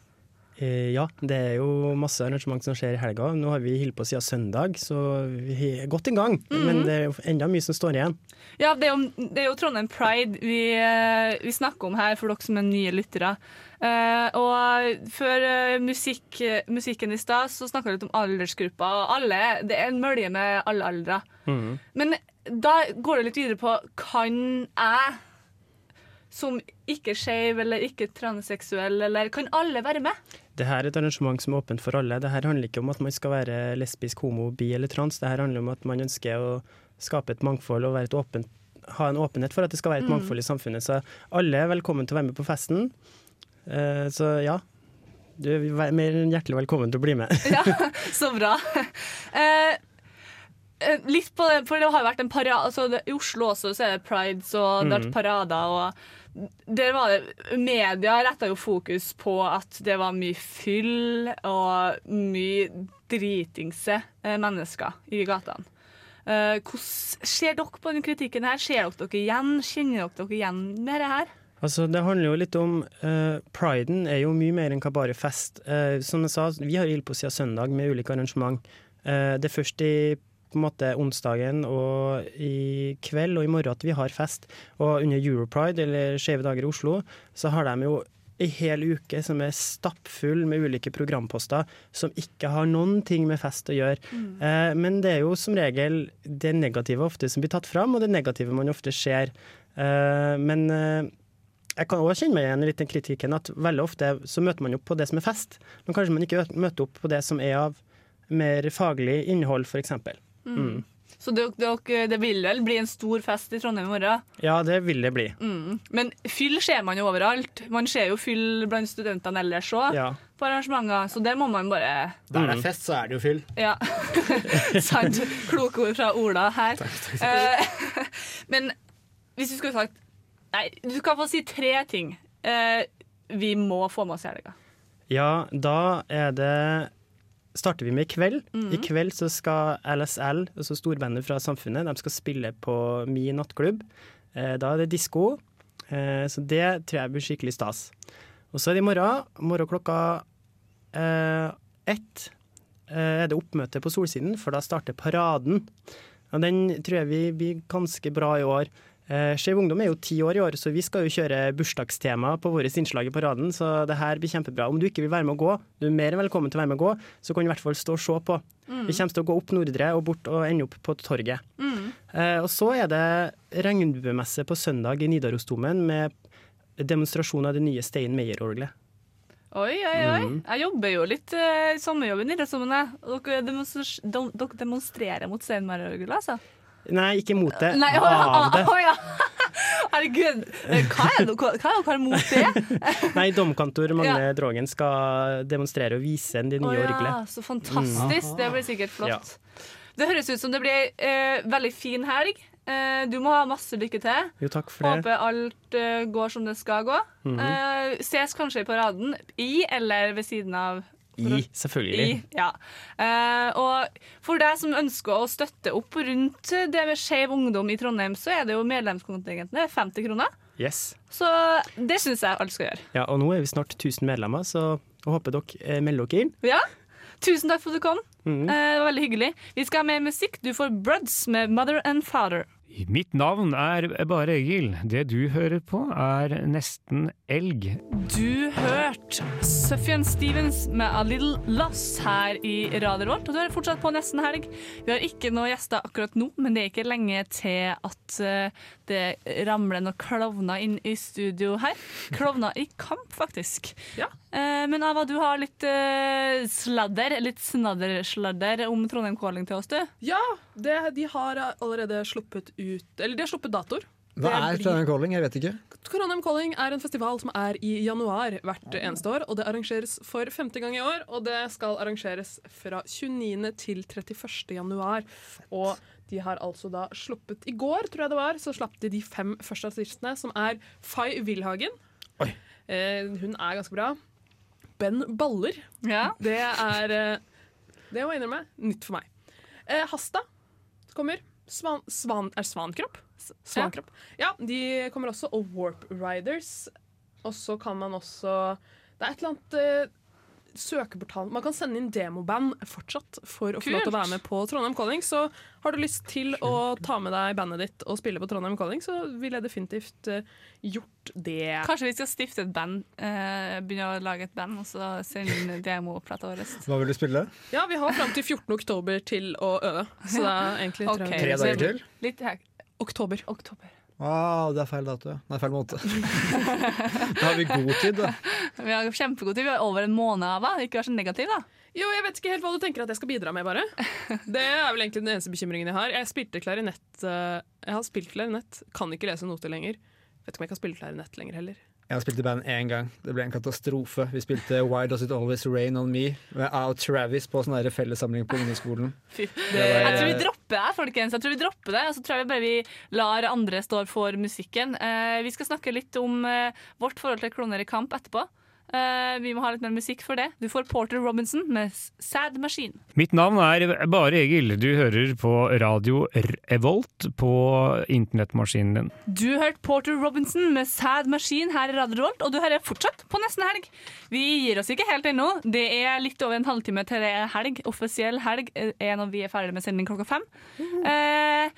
Eh, ja, det er jo masse arrangement som skjer i helga. Nå har vi holdt på siden søndag, så vi er godt i gang. Mhm. Men det er enda mye som står igjen. Ja, det er jo, det er jo Trondheim Pride vi, eh, vi snakker om her, for dere som er nye lyttere. Uh, og før uh, musikk, musikken i stad, så snakka vi litt om aldersgrupper. Og alle, det er en mølje med alle aldre. Men da går det litt videre på Kan jeg, som ikke skeiv eller ikke transseksuell, eller kan alle være med? Det her er et arrangement som er åpent for alle. Det her handler ikke om at man skal være lesbisk, homo, bi eller trans. Det her handler om at man ønsker å skape et mangfold og være et åpent, ha en åpenhet for at det skal være et Mm. mangfold i samfunnet. Så alle er velkommen til å være med på festen. Eh, så ja, du er mer enn hjertelig velkommen til å bli med. Ja, så bra. Eh, eh, litt på det, for det har vært en parade altså I Oslo også så er det prides og det har vært Mm. parader. Og der var det, media retta jo fokus på at det var mye fyll og mye dritingse eh, mennesker i gatene. Eh, hvordan Ser dere på den kritikken her? Ser dere dere igjen? Kjenner dere dere igjen med det her? Altså, det handler jo litt om uh, Priden er jo mye mer enn hva bare fest. Uh, som jeg sa, vi har holdt på siden søndag med ulike arrangement. Uh, det er først i på en måte onsdagen og i kveld og i morgen at vi har fest. Og under Europride, eller Skeive dager i Oslo, så har de jo ei hel uke som er stappfull med ulike programposter som ikke har noen ting med fest å gjøre. Mm. Eh, men det er jo som regel det negative ofte som blir tatt fram, og det negative man ofte ser. Eh, men eh, jeg kan også kjenne meg igjen i litt den kritikken at veldig ofte så møter man opp på det som er fest, men kanskje man ikke møter opp på det som er av mer faglig innhold, f.eks. Mm. Mm. Så det, dere, det vil vel bli en stor fest i Trondheim i morgen? Ja, det vil det bli. Mm. Men fyll ser man jo overalt. Man ser jo fyll blant studentene ellers òg Ja. på arrangementer, så det må man bare Der det er fest, så er det jo fyll. Ja. Sant. Kloke ord fra Ola her. Eh, men hvis du skulle sagt Nei, du skal få si tre ting. Eh, vi må få med oss i helga? Ja, da er det starter vi med i kveld. Mm. I kveld så skal LSL, altså storbandet fra Samfunnet, de skal spille på Mi nattklubb. Eh, da er det disko, eh, så det tror jeg blir skikkelig stas. Og så er det i morgen, morgen klokka eh, ett eh, er det oppmøte på Solsiden, for da starter paraden. Og den tror jeg vi blir ganske bra i år. Eh, Skeiv Ungdom er jo ti år i år, så vi skal jo kjøre bursdagstema på vårt innslag i paraden, så det her blir kjempebra. Om du ikke vil være med å gå, du er mer enn velkommen til å være med å gå, så kan du i hvert fall stå og se på. Mm. Vi kommer til å gå opp Nordre og bort og ende opp på torget. Mm. Eh, og så er det regnbuemesse på søndag i Nidarosdomen med demonstrasjon av det nye Stein Meyer-orgelet. Oi, oi, oi. Mm. Jeg jobber jo litt uh, i sommerjobben i Ressummene. Dere, demonstre- de- dere demonstrerer mot Steinmarorgel, altså? Nei, ikke mot det, Nei, å, av det. å, ja. Herregud, eh, hva er det dere mot det? Nei, domkantor Magne Ja. Drogen skal demonstrere og vise det nye Å ja, så fantastisk. Mm. Det blir sikkert flott. Ja. Det høres ut som det blir eh, veldig fin helg. Eh, du må ha masse lykke til. Jo, takk for det. Håper alt eh, går som det skal gå. Mhm. Eh, ses kanskje i paraden, i eller ved siden av. I, selvfølgelig. I, ja. uh, og for deg som ønsker å støtte opp rundt det med Skeiv Ungdom i Trondheim, så er det jo medlemskontingenten er 50 kroner. Yes. Så det syns jeg alle skal gjøre. Ja, og nå er vi snart 1000 medlemmer, så håper dere eh, melder dere inn. Ja. Tusen takk for at du kom. Mm. Uh, det var veldig hyggelig. Vi skal ha mer musikk. Du får Bruds med Mother and Father. Mitt navn er bare Egil. Det du hører på, er Nesten elg. Du hørte Sufjan Stevens med A Little Loss her i radioen vårt, og du er fortsatt på nesten helg. Vi har ikke noen gjester akkurat nå, men det er ikke lenge til at eh, det ramler noen klovner inn i studio her. Klovner i kamp, faktisk. Ja. men Ava, du har litt eh, sladder, litt snaddersladder om Trondheim Calling til oss, du. Ja, det, de har allerede sluppet ut Eller de har sluppet datoer. Hva er Trondheim Calling? Jeg vet ikke. Trondheim Calling er en festival som er i januar hvert eneste år. Og det arrangeres for femte gang i år, og det skal arrangeres fra 29. til 31. januar. Og de har altså da sluppet I går, tror jeg det var, så slapp de de fem første artistene, som er Fay Wilhagen. Eh, hun er ganske bra. Ben Baller. Det er eh, Det må jeg innrømme. Nytt for meg. Eh, Hasta kommer. Svan, svan, er Svankropp? Svankropp. Ja. Ja, de kommer også. Og Warp Riders. Og så kan man også Det er et eller annet eh, søkeportal Man kan sende inn demoband fortsatt for å få lov til å være med på Trondheim Calling. Så har du lyst til å ta med deg bandet ditt og spille på Trondheim Calling, så ville jeg definitivt eh, gjort det. Kanskje vi skal stifte et band, eh, begynne å lage et band, og så sende inn demoplata vår. Hva vil du spille? Ja, vi har fram til 14. oktober til å øve. Så det er egentlig tre, okay. Tre dager til? Litt her. Oktober. Oktober. Ah, det er feil dato. Nei, feil måte. da har vi god tid, da. Vi har kjempegod tid. Vi har over en måned av det. Ikke vær så negativ, da. Jo, jeg vet ikke helt hva du tenker at jeg skal bidra med, bare. Det er vel egentlig den eneste bekymringen jeg har. Jeg spilte klarinett eh, Jeg har spilt klarinett, kan ikke lese noter lenger. Vet ikke om jeg kan spille klarinett lenger heller. Jeg har spilt i band én gang. Det ble en katastrofe. Vi spilte Why Does It Always Rain On Me med Al Travis på sånn fellessamling på ungdomsskolen. Fy. Det Jeg tror vi dropper det, folkens. Jeg tror vi dropper det, og så tror jeg bare vi lar andre stå for musikken. Eh, vi skal snakke litt om eh, vårt forhold til Kloner i kamp etterpå. Eh, vi må ha litt mer musikk for det. Du får Porter Robinson med Sad Machine. Mitt navn er bare Egil. Du hører på radio Revolt på internettmaskinen din. Du hørte Porter Robinson med Sad Machine her i Radio Revolt, og du hører fortsatt på nesten helg. Vi gir oss ikke helt ennå. Det er litt over en halvtime til det er helg. Offisiell helg er når vi er ferdig med sending klokka fem. Eh,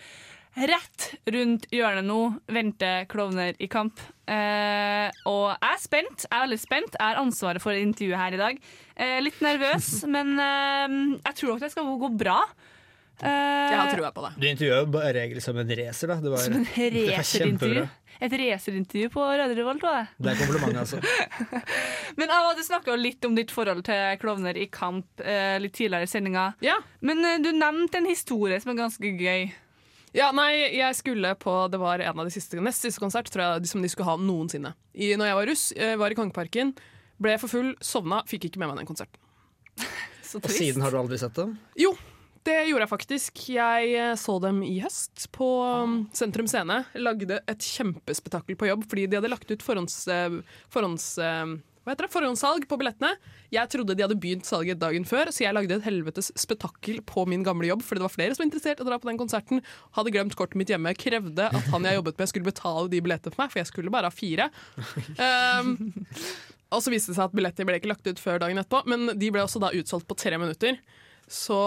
rett rundt hjørnet nå venter klovner i kamp. Eh, og jeg er spent. Jeg er veldig spent. Jeg har ansvaret for intervjuet her i dag. Eh, litt nervøs, men eh, jeg tror nok det skal gå bra. Eh, Jeg har trua på det. Du intervjuer jo bare egentlig som en racer, da. Det var, som en racerintervju. Et racerintervju på Radio Revolt. var det. Det er kompliment, altså. Men Ava, du snakka litt om ditt forhold til klovner i kamp eh, litt tidligere i sendinga. Men eh, du nevnte en historie som er ganske gøy. Ja, nei, jeg skulle på Det var en av de siste, nest siste konsert tror jeg, som de skulle ha noensinne. I, når jeg var russ, jeg var i Kongeparken, ble for full, sovna, fikk ikke med meg den konserten. Så Og siden har du aldri sett dem? Jo, Det gjorde jeg faktisk. Jeg eh, så dem i høst på um, Sentrum Scene. Lagde et kjempespetakkel på jobb fordi de hadde lagt ut forhånds, eh, forhånds, eh, hva heter det? forhåndssalg på billettene. Jeg trodde de hadde begynt salget dagen før, så jeg lagde et helvetes spetakkel på min gamle jobb fordi det var flere som var interessert i å dra på den konserten. Hadde glemt kortet mitt hjemme, krevde at han jeg jobbet med skulle betale de billettene for meg, for jeg skulle bare ha fire. Um, og så viste det seg at billetter ble ikke lagt ut før dagen etterpå, men de ble også da utsolgt på tre minutter. Så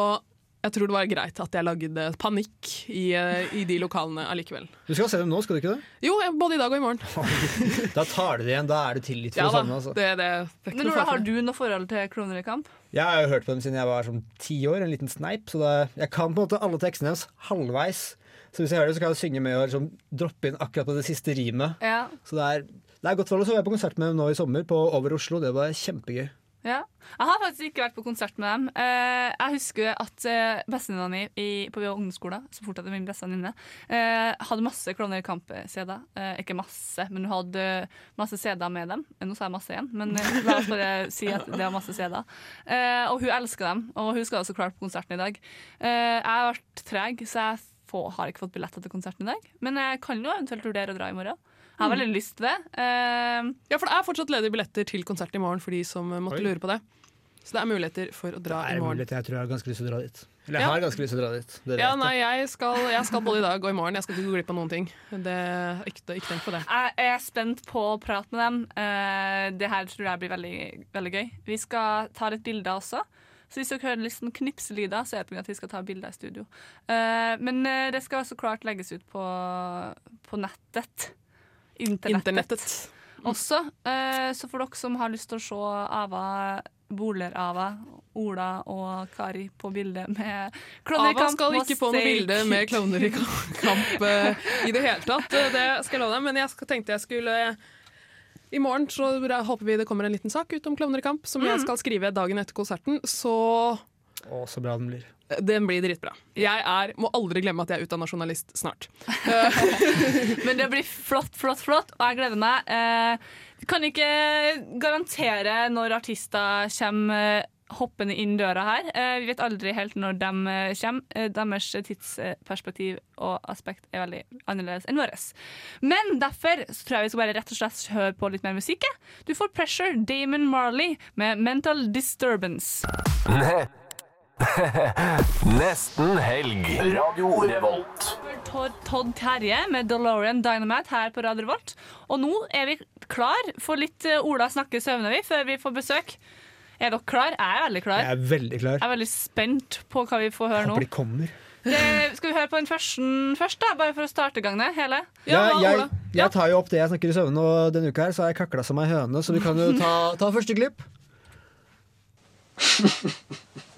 jeg tror det var greit at jeg lagde panikk i, eh, i de lokalene allikevel. Du skal se dem nå, skal du ikke det? Jo, både i dag og i morgen. Da tar du det igjen. Da er du tilgitt for Ja det samme. Altså. det, det, det Men Ola, har du noe forhold til Klovner i kamp? Jeg har jo hørt på dem siden jeg var sånn ti år, en liten sneip, så da, jeg kan på en måte alle tekstene deres halvveis. Så hvis jeg hører det, så kan jeg synge med og liksom droppe inn akkurat på det siste rimet. Ja. Så det er, det er godt forhold. Så var jeg på konsert med dem nå i sommer, på Over Oslo. Det var kjempegøy. Ja. Jeg har faktisk ikke vært på konsert med dem. Eh, jeg husker at uh, bestevenninna mi på ungdomsskolen, som fortsatt er min bestevenninne, eh, hadde masse Klovner i kamp-CD-er. Ikke masse, men hun hadde masse CD-er med dem. Nå sa jeg masse igjen, men la oss bare si at det var masse CD-er. Og hun elsker dem, og hun skal også klart på konserten i dag. Jeg har vært treg, så jeg får, har ikke fått billetter til konserten i dag. Men jeg kan jo eventuelt vurdere å dra i morgen. Har veldig lyst til det. Uh, Ja, for det er fortsatt ledige billetter til konserten i morgen for de som måtte Oi. lure på det. Så det er muligheter for å dra Det i morgen. jeg tror jeg har ganske lyst til å dra dit. Eller jeg Ja. har ganske lyst til å dra dit. Det Ja, nei, jeg skal, jeg skal både i dag og i morgen. Jeg skal ikke gå glipp av noen ting. Det, ikke, ikke tenk på det. Jeg er spent på å prate med dem. Uh, det her tror jeg blir veldig, veldig gøy. Vi skal ta litt bilder også. Så hvis dere hører sånn knipselyder, så er det at vi skal ta bilder i studio. Uh, men eh, det skal så klart legges ut på, på nettet. Internettet. Internettet. Også. Eh, så for dere som har lyst til å se Ava, Boler-Ava, Ola og Kari på bildet med klovner i Ava skal ikke få noe bilde med klovner i kamp eh, i det hele tatt. Eh, Det skal jeg love deg. Men jeg tenkte jeg skulle I morgen så håper vi det kommer en liten sak ut om klovner i kamp, som jeg Mm. skal skrive dagen etter konserten. Så Å, så bra den blir. Den blir dritbra. Jeg er, må aldri glemme at jeg er utdanna journalist snart. Men det blir flott, flott, flott, og jeg gleder meg. Eh, kan ikke garantere når artister kommer eh, hoppende inn døra her. Eh, vi vet aldri helt når de eh, kommer. Eh, deres tidsperspektiv og aspekt er veldig annerledes enn vårt. Men derfor så tror jeg vi skal bare rett og slett høre på litt mer musikk. Du får Pressure, Damon Marley med Mental Disturbance. Ne Nesten helg. Radio Revolt. Todd, Todd Terje med DeLorean Dynamite her på Radio Revolt. Og nå er vi klar for litt eh, Ola snakker søvner vi før vi får besøk. Er dere klar? Jeg er veldig klar. Jeg er veldig klar. Jeg er veldig spent på hva vi får høre nå. Håper de kommer. Det, skal vi høre på den første først, da? Bare for å starte i gang det hele? Ja, jeg, jeg tar jo opp det jeg snakker i søvne, og denne uka her så har jeg kakla som ei høne, så vi kan jo ta, ta første klipp.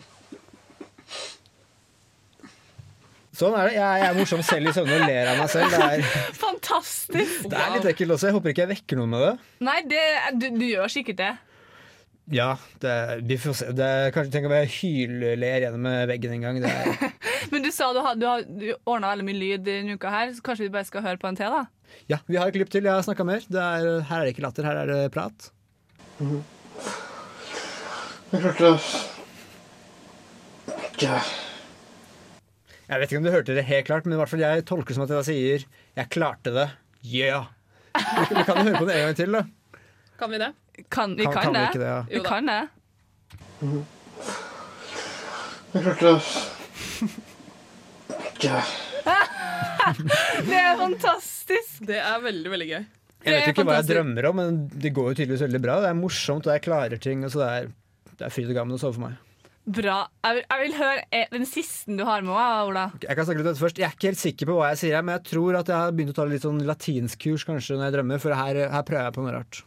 Sånn er det. Jeg, jeg er morsom selv i søvne og ler av meg selv. Det er, Fantastisk! det er litt ekkelt også. Jeg håper ikke jeg vekker noen med det. Nei, det, du, du gjør sikkert det. Ja, det, vi får se. Det kanskje tenk om jeg hyller gjennom veggen en gang. Det er, Men du sa du har, du har du ordna veldig mye lyd denne uka her, så kanskje vi bare skal høre på en til, da? ja, vi har et klipp til. Jeg har snakka mer. Det er, her er det ikke latter, her er det prat. Jeg klarte ikke Jeg vet ikke om du hørte det helt klart, men i hvert fall jeg tolker det som at jeg sier 'jeg klarte det'. Yeah! Vi kan, vi jo høre på det en gang til, da. Kan vi det? Kan, vi Kan- kan, kan vi det. ikke det, ja? Vi kan det. Jeg klarte det Det er fantastisk! Det er veldig, veldig gøy. Jeg vet er ikke hva jeg drømmer om, men det går jo tydeligvis veldig bra. Det er morsomt, og jeg klarer ting. Og så det er, det er fryd og gammen å sove for meg. Bra. Jeg vil, jeg vil høre eh, den siste du har med, Ola. Jeg kan snakke litt først. Jeg er ikke helt sikker på hva jeg sier, men jeg tror at jeg har begynt å ta litt sånn latinskurs kanskje når jeg drømmer, for her, her prøver jeg på noe rart.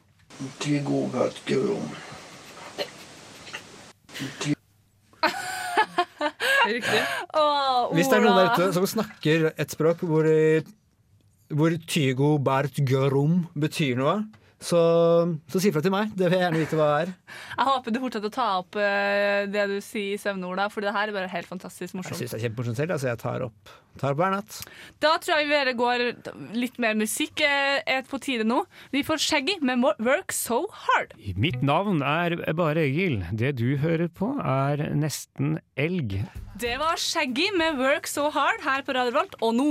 Riktig. Åh, Hvis det er noen der ute som snakker et språk hvor, hvor tygo bert görum betyr noe, så, så si fra til meg. Det vil jeg gjerne vite hva er. Jeg håper du fortsetter å ta opp eh, det du sier i søvnord, for det her er bare helt fantastisk morsomt. Jeg syns det er kjempemorsomt selv, altså jeg tar opp, tar opp hver natt. Da tror jeg vi bare går litt mer musikk eh, er på tide nå. Vi får Shaggy med Work So Hard. Mitt navn er bare Egil. Det du hører på er Nesten elg. Det var Shaggy med Work So Hard her på Radio Volt, og nå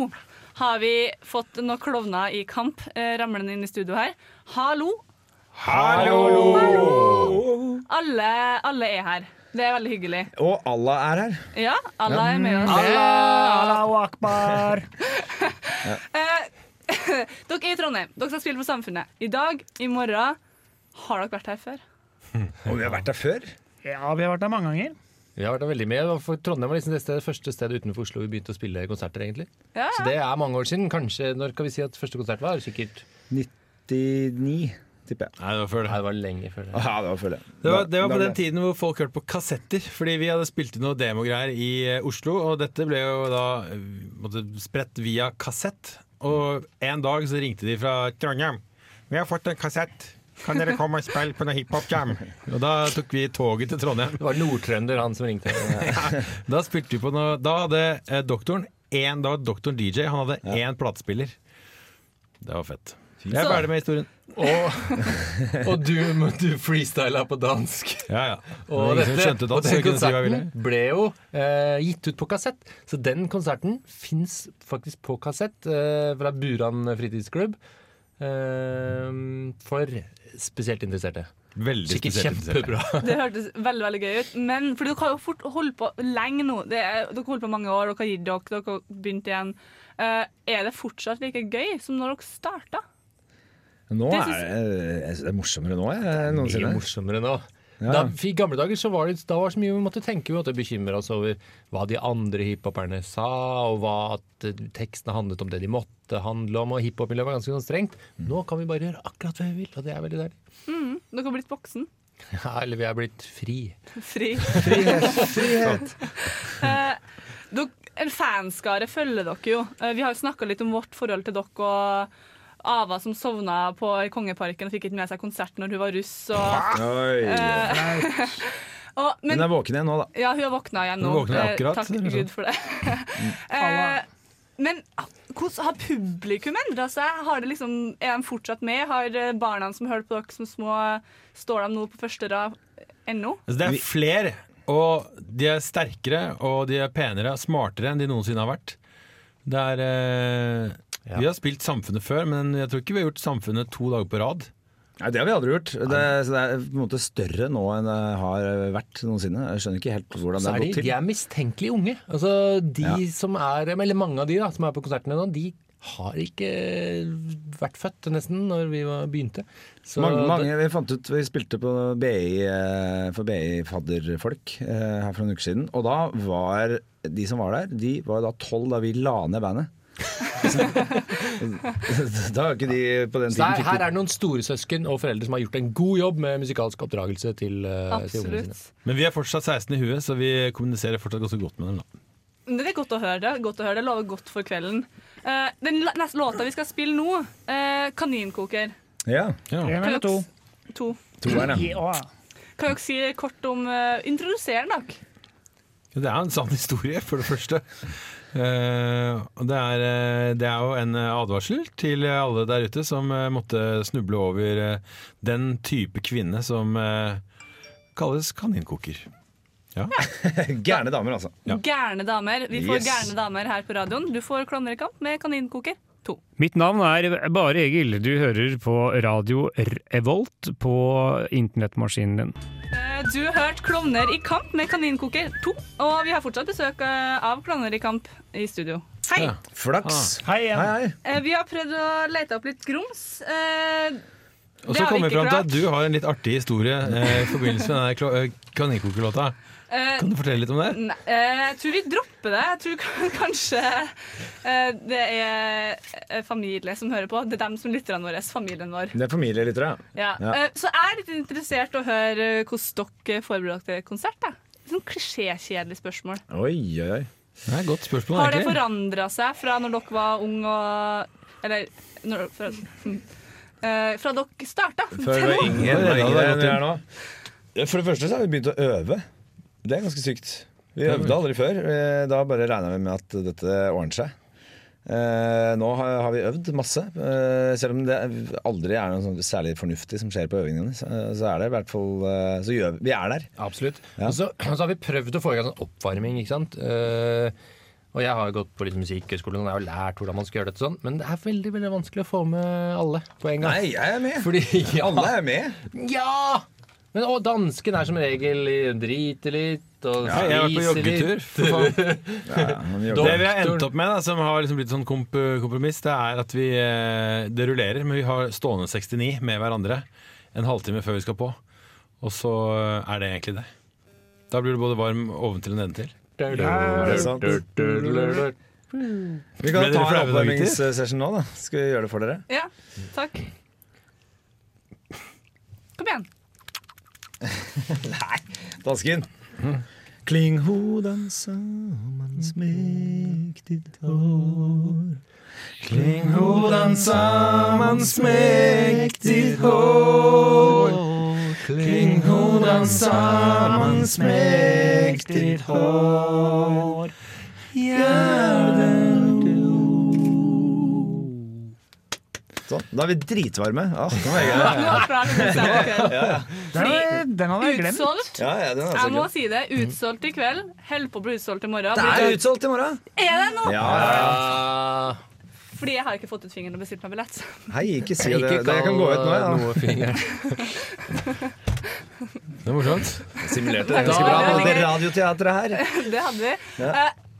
har vi fått noen klovner i kamp eh, ramlende inn i studio her. Hallo! Alle, alle er her. Det er veldig hyggelig. Og Allah er her. Ja, alle er med oss. Allahu akbar. Eh, dere er i Trondheim. Dere skal spille på Samfunnet. I dag, i morgen. Har dere vært her før? Og vi har vært her før. Ja, vi har vært her mange ganger. Vi har vært der veldig med. For Trondheim var liksom det stedet, første stedet utenfor Oslo vi begynte å spille konserter. egentlig. Ja, Så det er mange år siden. Kanskje, Når kan vi si at første konsert var? Sikkert 99, tipper jeg. Nei, det var før det. Nei, det var lenge før det. Ja, det var før det. Det var, det var på den tiden hvor folk hørte på kassetter. Fordi vi hadde spilt inn noe demogreier i eh, Oslo, og dette ble jo da eh, måtte, spredt via kassett. Og en dag så ringte de fra Trondheim. Vi har fått en kassett. Kan dere komme og spille på noe hiphop-jam? Og da tok vi toget til Trondheim. Det var nordtrønder han som ringte. Ja, da spilte vi på noe Da hadde eh, doktoren en, da var doktoren DJ. Han hadde én platespiller. Det var fett. Jeg er ferdig med historien. Og, og du, du freestyla på dansk. Ja, ja. Og, dette, dansk, og den konserten ble jo eh, gitt ut på kassett. Så den konserten fins faktisk på kassett eh, fra Buran fritidsklubb. Eh, for spesielt interesserte. Veldig Sikkert spesielt kjempebra. Det hørtes veldig veldig gøy ut. Men for dere har jo fort holdt på lenge nå. Det er, dere har holdt på mange år, dere har gitt dere, dere har begynt igjen. Uh, er det fortsatt like gøy som når dere starta? Nå Det er synes- synes det er morsommere nå jeg, enn Mye morsommere nå. Ja. Da, I gamle dager så var det, da var det så mye vi måtte tenke. Vi måtte bekymre oss over hva de andre hiphoperne sa, og hva at eh, tekstene handlet om det de måtte handle om. Og hiphop-miljøet var ganske sånn strengt. Nå kan vi bare gjøre akkurat hva vi vil, og det er veldig deilig. Mm, dere har blitt voksen. Ja, eller vi er blitt fri. Fri. Frihet. Frihet. Eh, en fanskare følger dere jo. Eh, vi har jo snakka litt om vårt forhold til dere og Ava som sovna på Kongeparken og fikk ikke med seg konsert når hun var russ. Og, Oi. Eh, og, men, Hun er våken igjen nå, da. Ja, hun har våkna igjen nå. Eh, akkurat, Takk eller Gud sånn. for det. uh, men hvordan har publikum endra seg? Har det liksom, er de fortsatt med? Har barna som hørte på dere som små, står de nå på første rad ennå? Altså, det er flere, og de er sterkere, og de er penere og smartere enn de noensinne har vært. Det er eh, Vi har spilt Samfunnet før, men jeg tror ikke vi har gjort Samfunnet to dager på rad. Nei, Det har vi aldri gjort. Det, så det er på en måte større nå enn det har vært noensinne. Jeg skjønner ikke helt hvordan det har gått til. de er mistenkelig unge. Altså, de Ja. som er, eller mange av de da, som er på konsertene nå, de har ikke vært født nesten når vi var, begynte. Så mange, mange, vi fant ut, vi spilte på BI eh, for BI-fadderfolk eh, her for noen uker siden. Og da var de som var der, de var da tolv da vi la ned bandet. da var ikke de på den tiden her, fikk her er det noen storesøsken og foreldre som har gjort en god jobb med musikalsk oppdragelse til, eh, til ungene sine. Men vi er fortsatt 16 i huet, så vi kommuniserer fortsatt ganske godt med dem. da. Det er godt å høre. Det godt å høre, det lover godt for kvelden. Eh, den neste låta vi skal spille nå, uh, 'Kaninkoker'. Ja. Kan eller To. To. Toeren, ja. Kan dere si kort om uh, Introduser dere. Ja, Det er en sann historie, for det første. Uh, det er, det er jo en advarsel til alle der ute som uh, måtte snuble over uh, den type kvinne som kalles kaninkoker. Ja. Gærne damer, altså. Gærne damer. Vi får Yes. gærne damer her på radioen. Du får Klovner i kamp med Kaninkoker. Mitt navn er bare Egil. Du hører på radio Revolt på internettmaskinen din. Eh, Du har hørt Klovner i kamp med Kaninkoker 2. Og vi har fortsatt besøk eh, av Klovner i kamp i studio. Hei! Flaks. Hei hei, hei. Vi har prøvd å lete opp litt grums. Eh, Og det så har vi kommer vi ikke fram til at klart. du har en litt artig historie eh, i forbindelse med denne eh, kaninkokerlåta. Eh, Kan du fortelle litt om det? Nei, eh, jeg tror vi dropper det. Jeg tror kanskje eh, det er familie som hører på. Det er dem som lytterne våre. Familien vår. Det er familielyttere. Ja. Eh, Så jeg er litt interessert i å høre hvordan dere forbereder dere til konsert. da. Sånn klisjékjedelig spørsmål. Oi, oi, oi. Det er et godt spørsmål, Har det forandra seg fra når dere var unge og Eller når, fra, Eh, fra dere starta. Før vi var yngre, Ja, enn vi er nå. For det første så har vi begynt å øve. Det er ganske sykt. Vi øvde aldri før. Eh, Da bare regna vi med at dette ordner seg. Eh, nå har, har vi øvd masse. Eh, selv om det aldri er noe sånn særlig fornuftig som skjer på øvingene, så, så er det i hvert fall eh, Så gjør vi, vi er der. Absolutt. Ja. Og så, så har vi prøvd å få i gang sånn oppvarming, ikke sant. Eh, og jeg har gått på litt musikkhøyskole og jeg har lært hvordan man skal gjøre dette sånn, men det er veldig veldig vanskelig å få med alle på en gang. Nei, jeg er med. Fordi, ja, Alle er med. Ja! Men og dansken er som regel driter litt og Ja, jeg har vært på joggetur, litt. for faen. han Det vi har endt opp med, da, som har liksom blitt sånn komp kompromiss, det er at vi eh, Det rullerer, men vi har stående 69 med hverandre en halvtime før vi skal på. Og så eh, er det egentlig det. Da blir du både varm oventil og nedentil. Det er sant. Vi kan ta en oppvarmingssession nå, da. Skal vi gjøre det for dere? Ja, takk. Kom igjen. Nei, dansken. Kling hodan sammans ditt hår. Kling hodan sammans ditt hår. Kling hodan sammans ditt hår Sånn, da er vi dritvarme. Ah, jeg Den hadde jeg glemt. Utsolgt. Ja, ja, den Jeg må si det. Utsolgt i kveld. Holder på å bli utsolgt i morgen. Det er utsolgt i morgen! Er det nå? Ja. Fordi jeg har ikke fått ut fingeren og bestilt meg billett. Hei, ikke si det. Det kan gå ut nå, ja. noe finger. Det er morsomt. Simulerte det ganske bra, det. radioteatret her. Det hadde vi. Ja.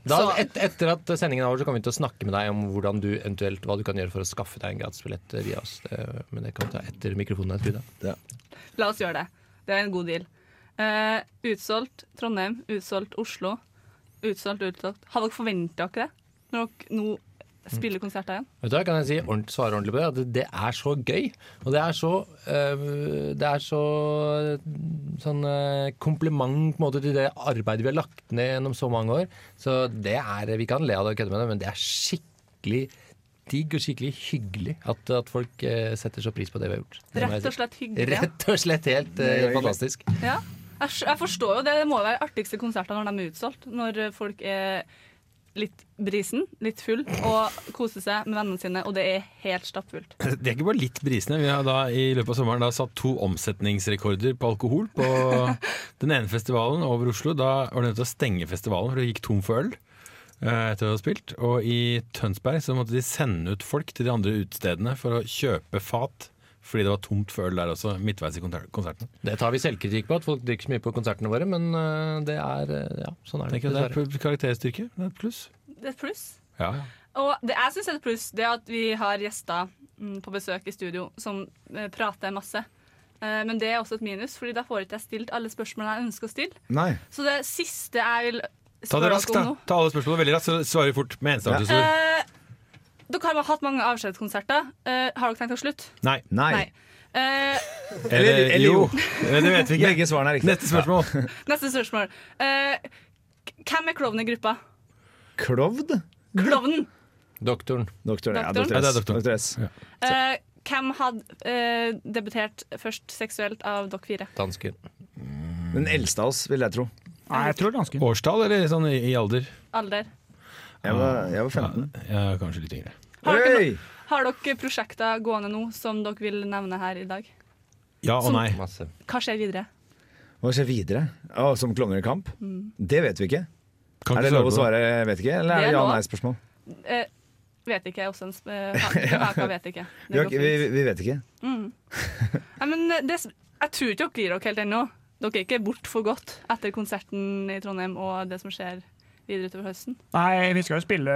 Eh, Da, så- et, etter at sendingen er over, så kommer vi til å snakke med deg om hvordan du eventuelt, hva du kan gjøre for å skaffe deg en gratisbillett via oss. Det, men det kan vi ta etter mikrofonen er skrudd ja. La oss gjøre det. Det er en god deal. Uh, utsolgt Trondheim, utsolgt Oslo. Utsolgt, utsolgt. Har dere forventa dere det? Når dere nå spiller konserter igjen? Vet du hva, kan jeg si ordent, svare ordentlig på det? At det er så gøy. Og det er så øh, Det er så sånn øh, kompliment på en måte, til det arbeidet vi har lagt ned gjennom så mange år. Så det er Vi kan le av det og kødde med det, men det er skikkelig digg og skikkelig hyggelig at, at folk øh, setter så pris på det vi har gjort. Rett og slett hyggelig. Rett og slett helt øh, fantastisk. Ja. Jeg, jeg forstår jo det. Det må være artigste konsertene når de er utsolgt. Når eh, folk er litt brisen, litt full, og kose seg med vennene sine, og det er helt stappfullt. Det er ikke bare litt brisende. Vi har da i løpet av sommeren da satt to omsetningsrekorder på alkohol på den ene festivalen over Oslo. Da var det nødt til å stenge festivalen, for det gikk tom for øl eh, etter å ha spilt. Og i Tønsberg så måtte de sende ut folk til de andre utestedene for å kjøpe fat. Fordi det var tomt for øl der også, midtveis i konser- konserten. Det tar vi selvkritikk på, at folk drikker så mye på konsertene våre, men øh, det er øh, Ja, sånn er det. Tenker jeg det er karakterstyrke. Det er et pluss. Det er et pluss. Ja, ja. Og det jeg syns er et pluss, det er at vi har gjester mm, på besøk i studio som eh, prater masse. Eh, men det er også et minus, Fordi da får ikke jeg stilt alle spørsmålene jeg ønsker å stille. Nei. Så det siste jeg vil Ta det raskt, da. Ta alle spørsmålene veldig raskt, så svarer vi fort med enstavelsesord. Eh, Dere har hatt mange avskjedskonserter. Uh, har dere tenkt å slutte? Nei. Nei. Eh, Eller, eller jo. jo. Det vet vi ikke. Begge svarene er riktig. Neste spørsmål. neste spørsmål. Uh, hvem er klovnen i gruppa? Klovd? Klovnen! Doktoren. Doktoren, ja, Doktoren? doktor Ja, det er S. doktoren. Doktor S. Eh, hvem hadde eh, debutert først seksuelt av dere fire? Dansken. Den eldste av oss, vil jeg tro. Nei, jeg tror dansken. Årstall eller sånn i, i alder? Alder. Jeg var, jeg var 15. Ja, kanskje litt yngre. Har dere, no har dere prosjekter gående nå som dere vil nevne her i dag? Ja og nei. Masse. Hva skjer videre? Hva skjer videre? Å, som klovner i kamp? Mm. Det vet vi ikke. Kan er ikke det lov å svare 'vet ikke', eller Det er er det lov. ja-nei-spørsmål? Eh, vet ikke. Også en sp eh, ha- haka vet ikke. Det Vi, har går ikke- vi, fint. vi vet ikke. Mm. Nei, men eh, det, jeg tror ikke dere gir dere helt ennå. Dere er ikke bort for godt etter konserten i Trondheim og det som skjer videre utover høsten. Nei, vi skal jo spille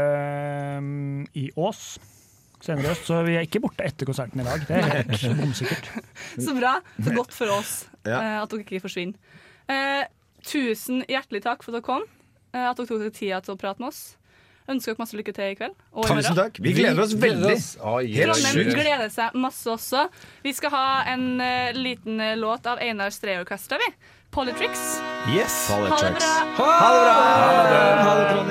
um, i Ås senere i høst, så vi er ikke borte etter konserten i dag. Det er helt bomsikkert. Så bra. Så godt for oss Ja. eh, at dere ikke forsvinner. Eh, tusen hjertelig takk for at dere kom. Eh, at dere tok dere tida til å prate med oss. Ønsker dere masse lykke til i kveld. Og Tusen takk. Vi gleder oss veldig. Trondheim gleder seg masse også. Vi skal ha en uh, liten låt av Einar Stray-orkesteret, vi. Polytrix. Yes. Ha det bra. Ha det bra! Ha det, Trondheim.